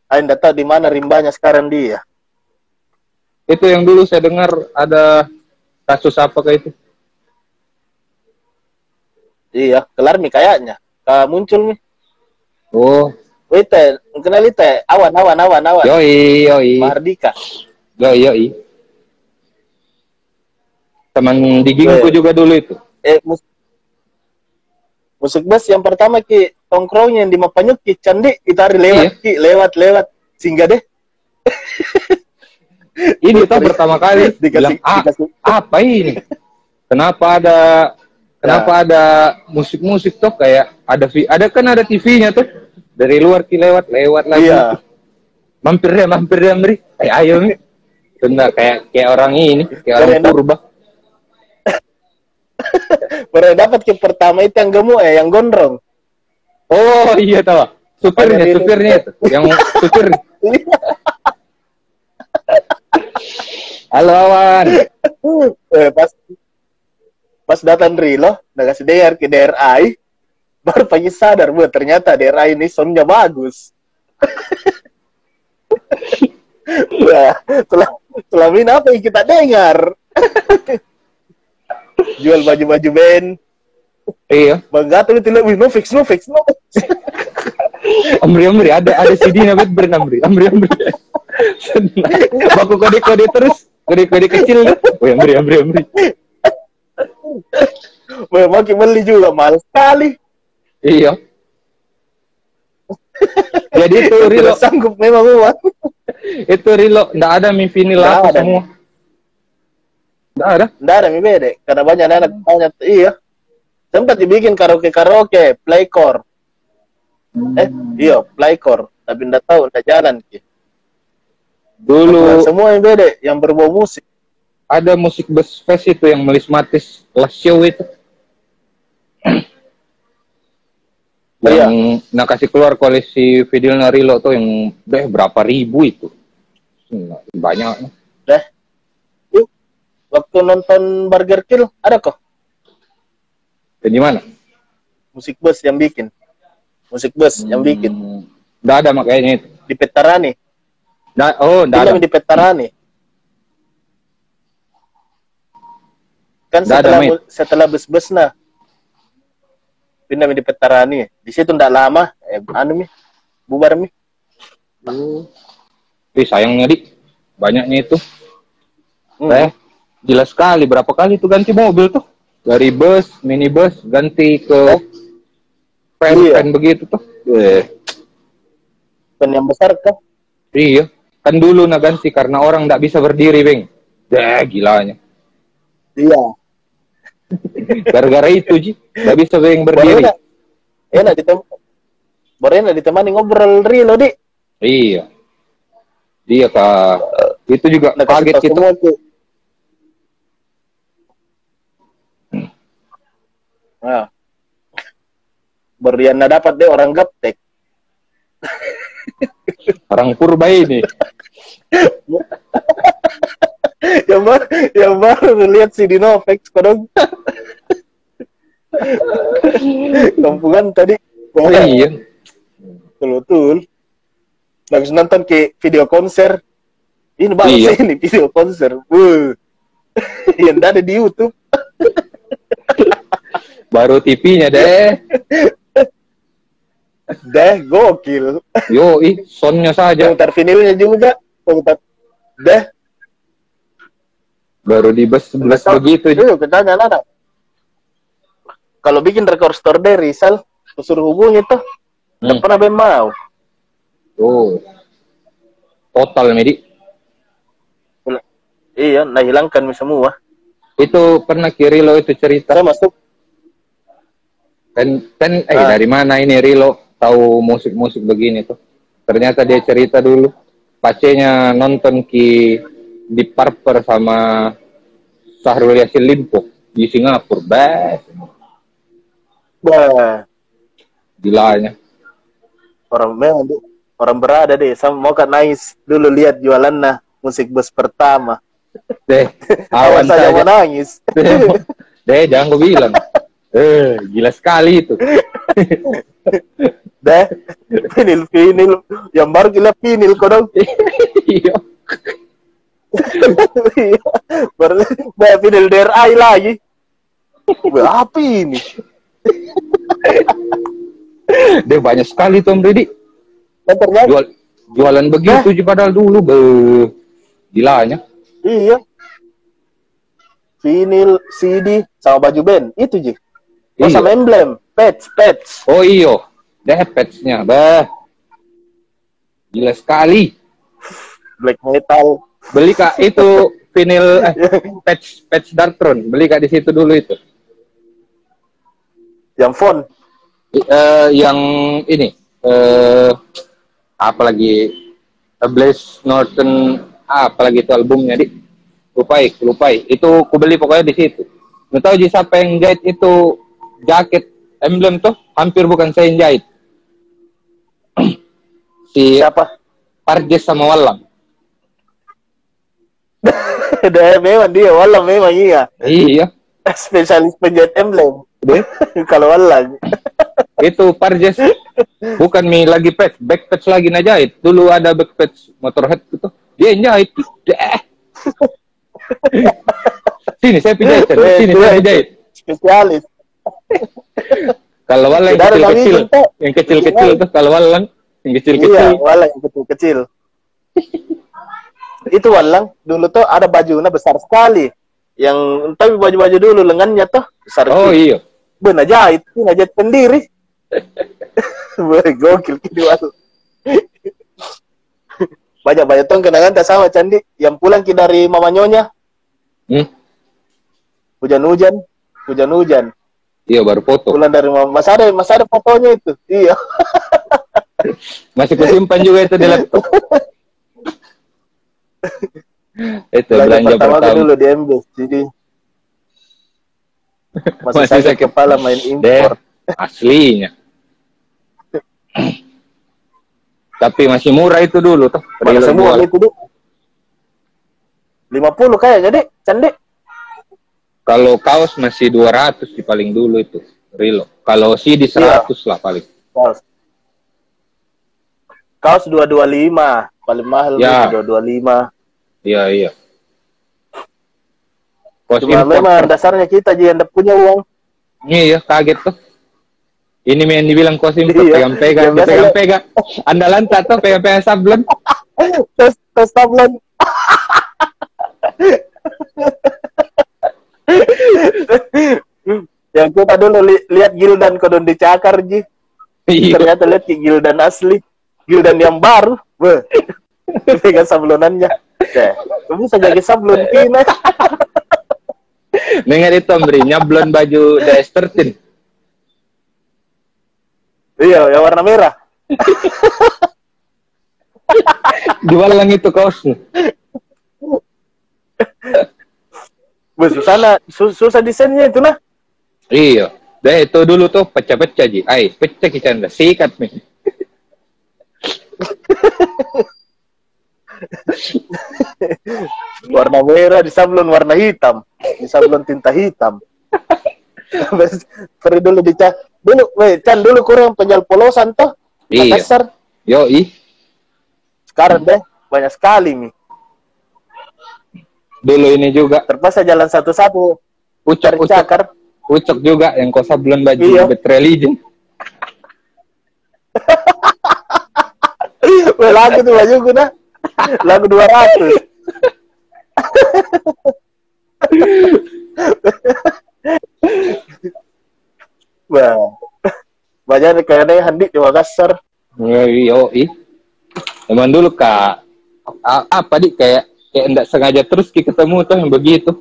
Anda tahu di mana rimbanya sekarang dia? Itu yang dulu saya dengar ada kasus apa kayak itu? Iya, kelar nih kayaknya. Ka muncul nih. Oh, Wih teh, kenal teh, awan, awan, awan, awan. yoi, yoi, Mardika. yoi, yoi. Teman di gingku Weh. juga dulu itu. Eh, mus musik bus yang pertama ki tongkrongnya yang di Mapanyuk ki candi kita lewat ki lewat lewat singgah deh Ini tuh pertama kali bilang, dikasih ah, dikasih apa ini? Kenapa ada kenapa ada musik-musik tuh kayak ada ada kan ada TV-nya tuh dari luar ki lewat lewat lagi. iya Mampir deh, mampir deh, Amri. Eh, ayo nih. Benar kayak kayak orang ini, kayak orang purba. baru dapat ki pertama itu yang gemuk eh yang gondrong Oh iya tahu. Supirnya, Ada di- supirnya itu, yang supir. Halo Awan. eh, pas pas datang Rilo udah kasih DR ke DRI baru pagi sadar buat ternyata DRI ini soundnya bagus Wah, setelah ini apa yang kita dengar jual baju-baju band Iya. bangga tuh tidak wih no fix no fix no fix. Amri Amri ada ada CD-nya bet brand Amri. Amri Amri. Senang. Baku kode-kode terus. Kode-kode kecil. Oh Amri Amri Amri. Wah, mau beli juga mahal sekali Iya. Jadi itu Rilo, tidak sanggup memang uang itu Rilo, nggak ada mi vinyl Nggak aku ada. semua. Nggak ada. Nggak ada mi bede karena banyak anak banyak iya sempat dibikin karaoke karaoke playcore eh iya playcore tapi nggak tahu nggak jalan ki Dulu Nah, semua yang beda yang berbau musik ada musik bus fest itu yang melismatis last show itu. Iya. yang nak kasih keluar koleksi video Narilo tuh yang deh berapa ribu itu. Hmm, Banyak. yuk waktu nonton Burger Kill ada kok. Dan di mana? musik bus yang bikin. Musik bus yang bikin. Hmm, Nggak ada makanya itu. di Petarani. Nggak, oh, nggak ada. Di Petarani. Kan Nggak ada, setelah setelah bus-bus nah pindah di Petarani. Di situ ndak lama. Eh anu mi? Bubar mi? Tapi sayangnya di banyaknya itu. Hmm. Eh, jelas sekali berapa kali itu ganti mobil tuh. Dari bus, minibus, ganti ke van, Iya. van begitu tuh. Eh, Band yang besar kah iya. Kan dulu nah ganti karena orang nggak bisa berdiri, Beng. Deh, gilanya. iya Gara-gara itu, Ji. Nggak bisa Beng berdiri. enak enak ditem baru enak ditemani ngobrol Rilo di Iya. Iya, Kak. Itu juga Nah, kaget tahu gitu. Nah. Nggak dapat deh orang gaptek. Orang purba ini. yang baru yang baru lihat si Dinovex kodong. Kampungan tadi. Wah, iya. betul. Habis nonton ke video konser. Ini bagus Iya. ini video konser. Wuh. yang ada di YouTube. Baru TV-nya deh. Deh, gokil. Yo, ih, soundnya saja. Putar vinilnya juga. Putar. Deh, Baru di bus bus begitu. Iya, kita anak. Kalau bikin record store deh, Rizal, suruh hubungi tuh. Hmm. Pernah mau. Oh. Total, Medi. Iya, nah hilangkan semua. Itu pernah Kirilo itu cerita Saya masuk kan kan eh Ah. dari mana ini Rilo tahu musik-musik begini tuh. Ternyata dia cerita dulu pacenya nonton ki di Parper sama Sahrul Yassin Limpo di Singapura. Bes, bah, gilanya. orang memang orang berada deh. Sama mau kan nangis dulu lihat jualan nah musik bus pertama. Deh, awan saya mau saja. nangis. Deh, jangan gue bilang. Eh, gila sekali itu. Deh, vinil vinil yang baru gila vinil kau dong. Iya. baru bah, vinil DRI lagi. Bah, apa ini? Deh, banyak sekali tuh Om Ridi. Dan ternyata Jual, jualan begitu Ji, padahal dulu. Be, gilanya. iya. Vinil, CD, sama baju band itu Ji. Oh, Iya. sama emblem, patch, patch. Oh iyo, deh patch-nya, bah. Gila sekali. Black metal. Beli kak itu vinyl eh, patch patch Darktron. Beli kak di situ dulu itu. Yang font. I- eh, yang ini eh apa lagi A Blaze Northern apa lagi itu albumnya di lupai lupai itu ku beli pokoknya di situ nggak tahu Ji, siapa yang jahit itu jaket emblem tuh hampir bukan saya yang jahit si Siapa? Parjes sama Walang Dia memang dia, walau memang iya. iya Spesialis penjahit emblem. deh Kalau walang. itu Parjes bukan mi lagi patch back patch lagi jahit dulu ada back patch motorhead gitu dia yang jahit sini saya. Eh, sini saya itu pijahit Spesialis. Kalau walang yang Tidak ada kecil lagi, kecil Pak. yang kecil kecil tuh kalau walang yang kecil Iya, walang yang kecil-kecil. itu walang dulu tuh ada bajunya besar sekali. Yang tapi baju-baju dulu lengannya tuh besar. oh iya Benar jahit, benar jahit sendiri. Gokil gitu wal. Banyak banyak tuh kenangan tak sama Candi yang pulang ki dari mama nyonya hmm? hujan-hujan hujan-hujan iya baru foto. Pulang dari mama masih ada masih ada fotonya itu. Iya. Masih kusimpan juga itu di laptop. Itu belanja pertama, pertama. dulu di Embes jadi. Masih, Masih sakit sakit. kepala main impor aslinya. Tapi masih murah itu dulu tuh semua jual. itu deh 50 kayak jadi candi Kalau kaos masih 200 di paling dulu itu, Rilo. Kalau CD 100 lah paling. kaos kaos 225 paling mahal Ya. ya. 225 Iya, iya. Kaos cuma import. memang dasarnya kita aja yang punya uang Iya, kaget tuh. Ini yang dibilang kaos import, Iya. pegang-pegang, biasa pegang-pegang. Andalan tuh, pegang-pegang sablon. tes tes tablon yang kita dulu li- lihat Gildan kodon dicakar ji. Iya. ternyata lihat ki Gildan asli. Gildan yang baru pegang sablonannya. Ya kamu bisa jadi sablon kina Dengar itu, Mbri, nyablon baju DS13. iya yang warna merah. Jual lang itu kaosnya. Susah su- susah desainnya itu nah Iya. Deh, itu dulu tuh pecah-pecah, Ji. Ay, pecah kita sikat nih. warna merah di sablon warna hitam di sablon tinta hitam Terus, dulu dicat dulu weh Chan dulu kurang penjual polosan toh Iya. Makassar Yo, ih. sekarang deh banyak sekali nih Dulu ini juga. Terpaksa jalan satu-satu. Ucok cari ucok ucok juga yang kau sablon baju Iya. Bad Religion. Lagu tuh baju gue nah lagu 200 Wah, banyak kayaknya handi di Makassar. Yo, yo, ih. Emang dulu kak. Apa di kayak kayak enggak sengaja terus kita ketemu tuh yang begitu.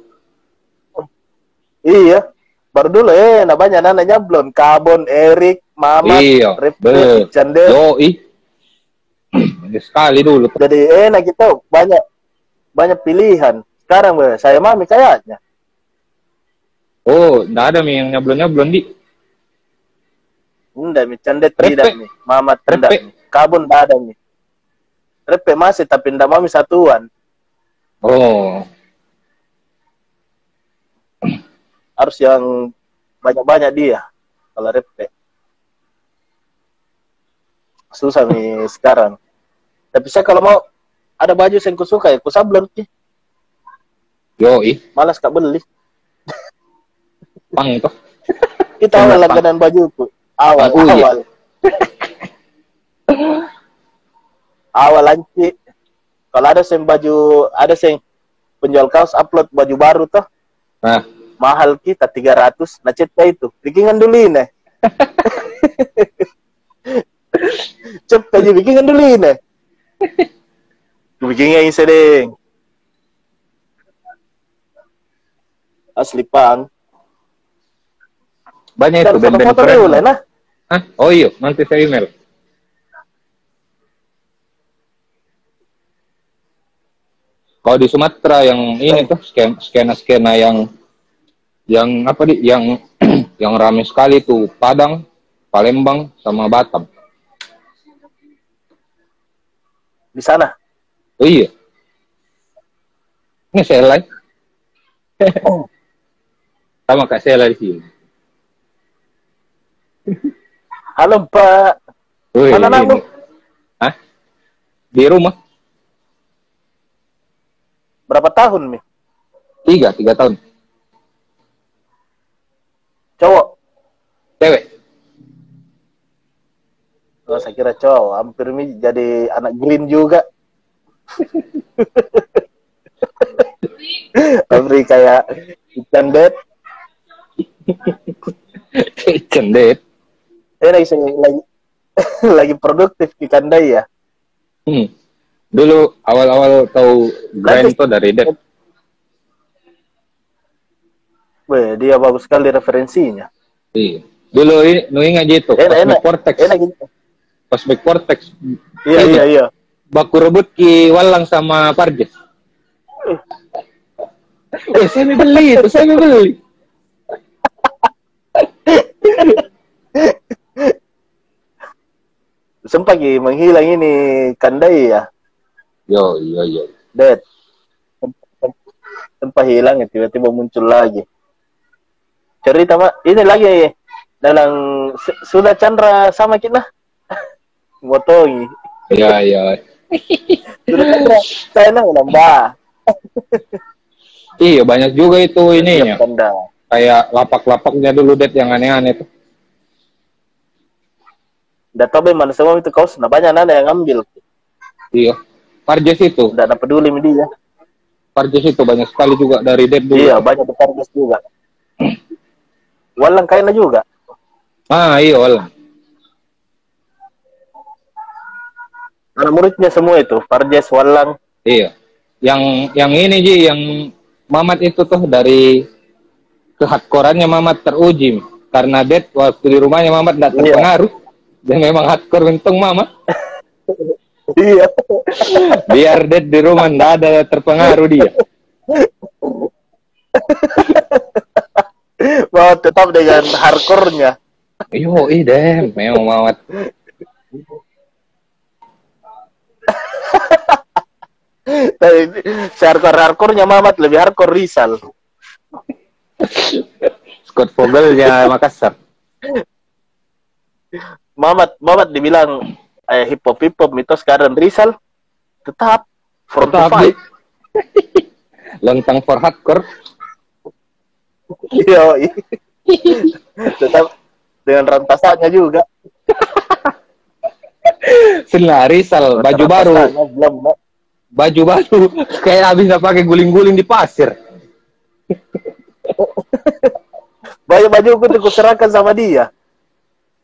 Iya. Baru dulu eh nah banyak anak nyablon, Kabon, Erik, Mamat, iya, be. Cande. Yoi. Sekali dulu. Jadi enak kita banyak banyak pilihan. Sekarang be, saya mami kayaknya. Oh, enggak ada mi yang nyablon-nyablon di. Enggak, mi Repe. tidak nih. Mamat tidak nih. Kabon tidak ada nih. Repe masih tapi tidak mami satuan. Oh, Harus yang banyak-banyak dia. Kalau Repe. Susah nih sekarang. Tapi saya kalau mau ada baju yang kusuka ya kusablon ki. yoi. Malas kak beli. Pang tuh. Kita awal langganan bajuku. Awal, Oh, iya. awal. awal lanci. Kalau ada yang baju, ada yang penjual kaos upload baju baru tuh, Nah, mahal kita 300. Nah, cetnya itu. Bikingan dulu ini. Cep aja bikingan dulu ini. Bikinnya yang sedeng. Asli pang. banyak itu Dan band-band keren. nah. Hah? Oh iya, nanti saya email. Kalau di Sumatera yang ini tuh sken- skena-skena yang yang apa di yang yang ramai sekali tuh Padang, Palembang sama Batam. Di sana. Oh iya. Ini saya live. sama Kak Sela di sini. Halo Pak. Mana? Hah? Di rumah. Berapa tahun, Mi? Tiga, tiga tahun. Cowok. Cewek. Oh, saya kira cowok. Hampir Mi jadi anak green juga. Hampir kayak ikan bed. Cendet. Eh, lagi, lagi, lagi produktif ikan dai ya. Hmm. Dulu awal-awal tahu Nanti- tuh dari Dead. Weh, dia bagus sekali referensinya. Iya. Dulu ini nu ingat gitu, Enak, Cosmic enak. Vortex. Enak gitu. Cosmic Vortex. Iya, Itu. iya, iya. Baku rebut ki Walang sama Parjes. Eh, saya mau beli itu, saya mau beli. Sempat Ki, menghilang ini kandai ya. Yo, yo, yo. Dead. Sempat hilang ya, tiba-tiba muncul lagi. Cerita mak, ini lagi dalam su- sudah Chandra sama kita. Motongi. Ya, ya. Sudah Chandra, saya nang nambah. Iya, banyak juga itu ininya. Tanda. Kayak lapak-lapaknya dulu Dead yang aneh-aneh tuh. Udah tahu mana semua itu kaos, nah banyak nana yang ngambil. Iya. Parjes itu, Udah ada peduli dia. Parjes itu banyak sekali juga dari Dead dulu. Iya, banyak betargas juga. Walang kayaknya juga. Ah, iya, Walang. Anak muridnya semua itu, Parjes, Walang. Iya. Yang yang ini Ji, yang Mamat itu tuh dari kehardkorannya Mamat teruji karena Dead waktu di rumahnya Mamat tidak Iya. terpengaruh. Dan memang hardcore untung Mamat. Iya. Biar Dead di rumah tidak ada terpengaruh dia. Mau tetap dengan hardcore-nya. Yo, ide, memang Mamat. Tapi si hardcore-hardcore-nya Mamat lebih hardcore Rizal. Scott Vogelnya Makassar. Mamat, Mamat dibilang eh, hip hop hip hop itu sekarang Rizal tetap front to Tetap, fight. Lontang for hardcore. Iya, iya. tetap dengan rantasannya juga. Senang Rizal, baju baru, belum, baju baru. Kayak habis pakai guling-guling di pasir. Banyak baju aku tuh kuserahkan sama dia.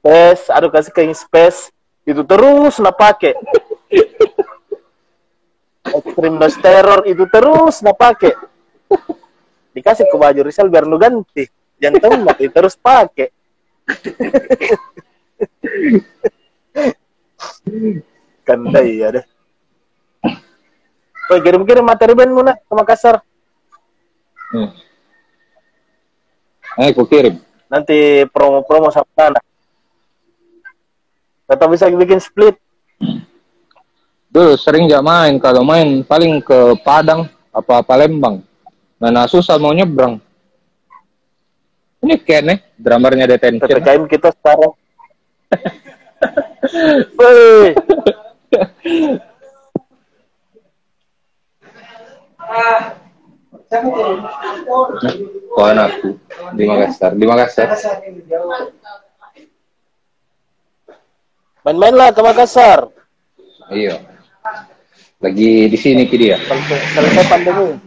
Space, aduh kasih ke space. Itu terus nak pakai. ekstrim dos terror itu terus na pakai dikasih ke baju Rizal biar nu ganti jantung mati terus pakai kandai ya deh Woi, kirim-kirim materi band muna ke Makassar. Hmm. Eh, aku kirim. Nanti promo-promo sama Nana. Tetap bisa bikin split. Dulu sering gak main. Kalau main paling ke Padang apa Palembang. Nah, susah mau nyebrang. Ini Ken eh, drummernya detention. PPKM kita sekarang. Woi, Kawan aku di Makassar. Di Makassar. Main-mainlah ke Makassar. Iya. Lagi di sini ki dia. Selesai pandemi.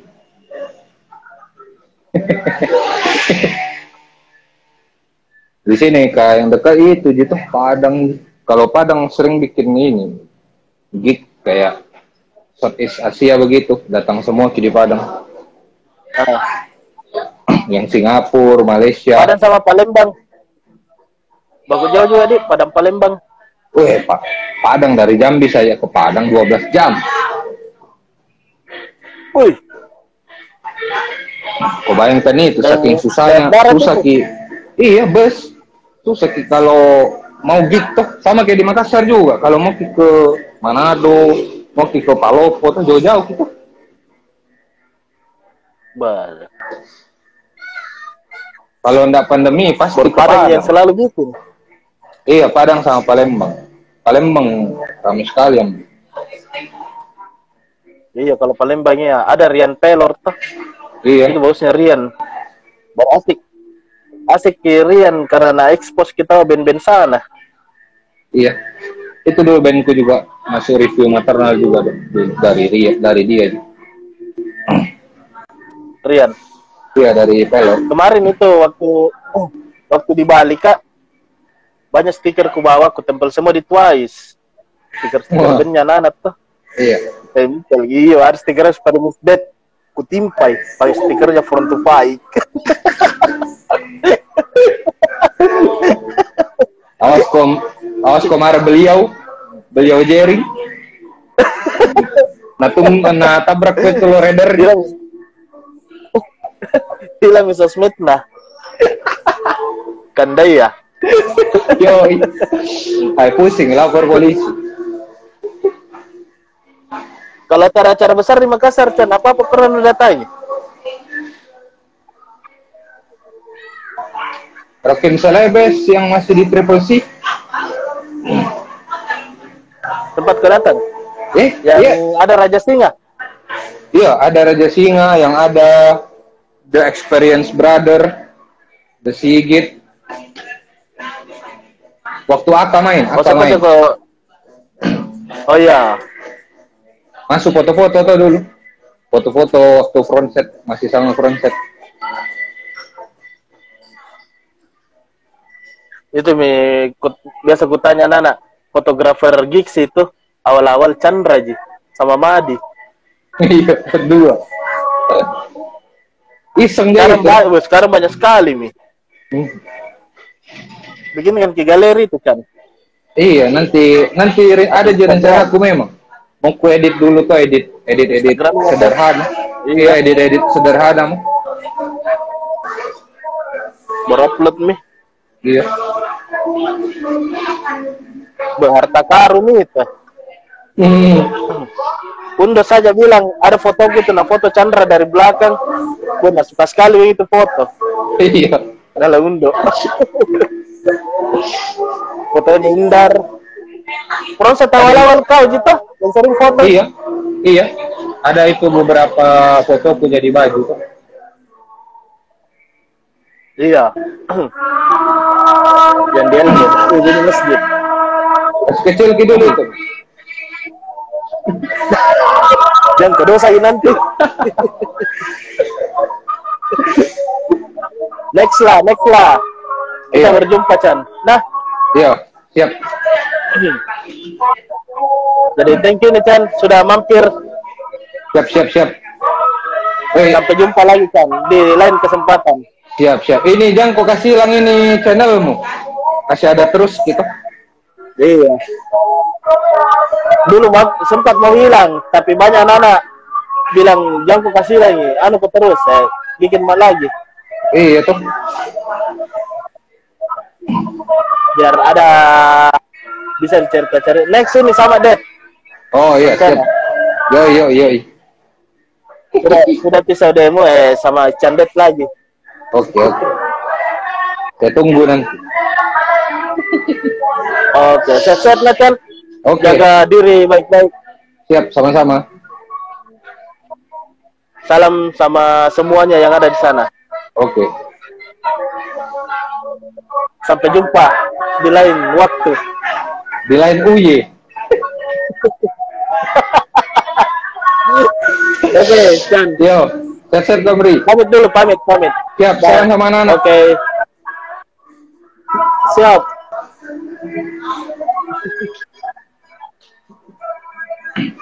Di sini kak yang dekat itu gitu Padang. Kalau Padang sering bikin ini gig kayak Southeast Asia begitu, datang semua ki di Padang. Ah, Yang Singapura, Malaysia. Padang sama Palembang. Bagus jauh juga di Padang Palembang. Wih, Pak. Padang dari Jambi saya ke Padang 12 jam. Wih, Kau bayangkan itu saking susahnya, susah ki. Iya, bus. Susah ki kalau mau gig tuh sama kayak di Makassar juga. Kalau mau ke Manado, mau ke Palopo tuh jauh-jauh gitu. bah. Kalau ndak pandemi pasti Padang yang selalu bikin. Iya, Padang sama Palembang. Palembang ramai sekali yang Iya, kalau Palembangnya ada Rian Pelor tuh. Iya, Itu bosnya Rian. Baru asik. Asik Rian karena expose kita band-band sana. iya. Itu dulu bandku juga masuk review maternal juga dari dia, dari dia. Rian. Iya dari Pelor. Kemarin itu waktu waktu di Bali kak banyak stiker ku bawa ku tempel semua di Twice. Stiker-stiker Wah. bandnya Nana tuh. Iya. Tempel. Iya, ada stikernya pada Dead. Ku timpai. Pakai stikernya front to fight. Awas kom, awas komar beliau, beliau Jerry. nah tum, nah tabrak ke telur reder. Bilang bilang Mr. Smith nah. Kandai ya. Yo, ay pusing lapor polisi. Kalau acara-acara besar di Makassar, Chan, apa-apa pernah lu datangi? Rokin Celebes yang masih di Triple C. Tempat datang? Eh, Yang iya, ada Raja Singa? iya ada Raja Singa, yang ada The Experience Brother, The Sigit. Waktu Aka main, Oh, Aka sempat main. ke... Oh iya. Masuk foto-foto tuh dulu. Foto-foto waktu front set, masih sama front set. Itu mi kut- biasa kutanya Nana, fotografer gigs itu awal-awal Chandra Ji sama Madi. Iya, dua. Iseng dia Sekarang, itu. ba- sekarang banyak sekali mi. Hmm. Bikin kan ke galeri itu kan. Iya, nanti nanti ada aja rencana aku memang. Mau ku edit dulu tuh edit edit edit Instagram sederhana. Iya, edit edit sederhana mau. Berupload mi. Iya. Berharta karun itu. Hmm. Undo saja bilang ada foto gitu, nah foto Chandra dari belakang. Gue nggak suka sekali itu foto. Iya. Adalah Undo. Fotonya Indar. Proses awal-awal kau gitu, yang sering foto. Iya. Iya. Ada itu beberapa foto aku jadi baju tuh. Iya. yang dia di masjid. Pas kecil gitu itu. Jangan kedosain nanti. next lah, next lah. Kita Iya. berjumpa Chan. Nah, Iya, siap. jadi thank you nih Chan sudah mampir Siap, siap, siap. Eh, Sampai jumpa lagi kan di lain kesempatan. siap, siap. Ini jangan kau kasih hilang ini channelmu. Kasih ada terus gitu. Iya. Dulu ma- sempat mau hilang, tapi banyak anak bilang jangan ku kasih lagi, anu ku terus, saya bikin mal lagi Iya tuh. Biar ada bisa dicerita-cerita. Next ini sama Ded, Oh iya, siap. Yo, yo, yo. sudah sudah episodemu eh sama Candet lagi. Oke, oke. Saya tunggu nanti. Oke, sehat-sehat lah Chan. Oke, Jaga diri baik-baik. siap sama-sama. Salam sama semuanya yang ada di sana. Oke. Sampai jumpa di lain waktu. Di lain UY. Oke, okay, Chan. Yo, Cecep Gomri. Pamit dulu, pamit, pamit. Siap, sayang sama anak Oke. Okay. Siap.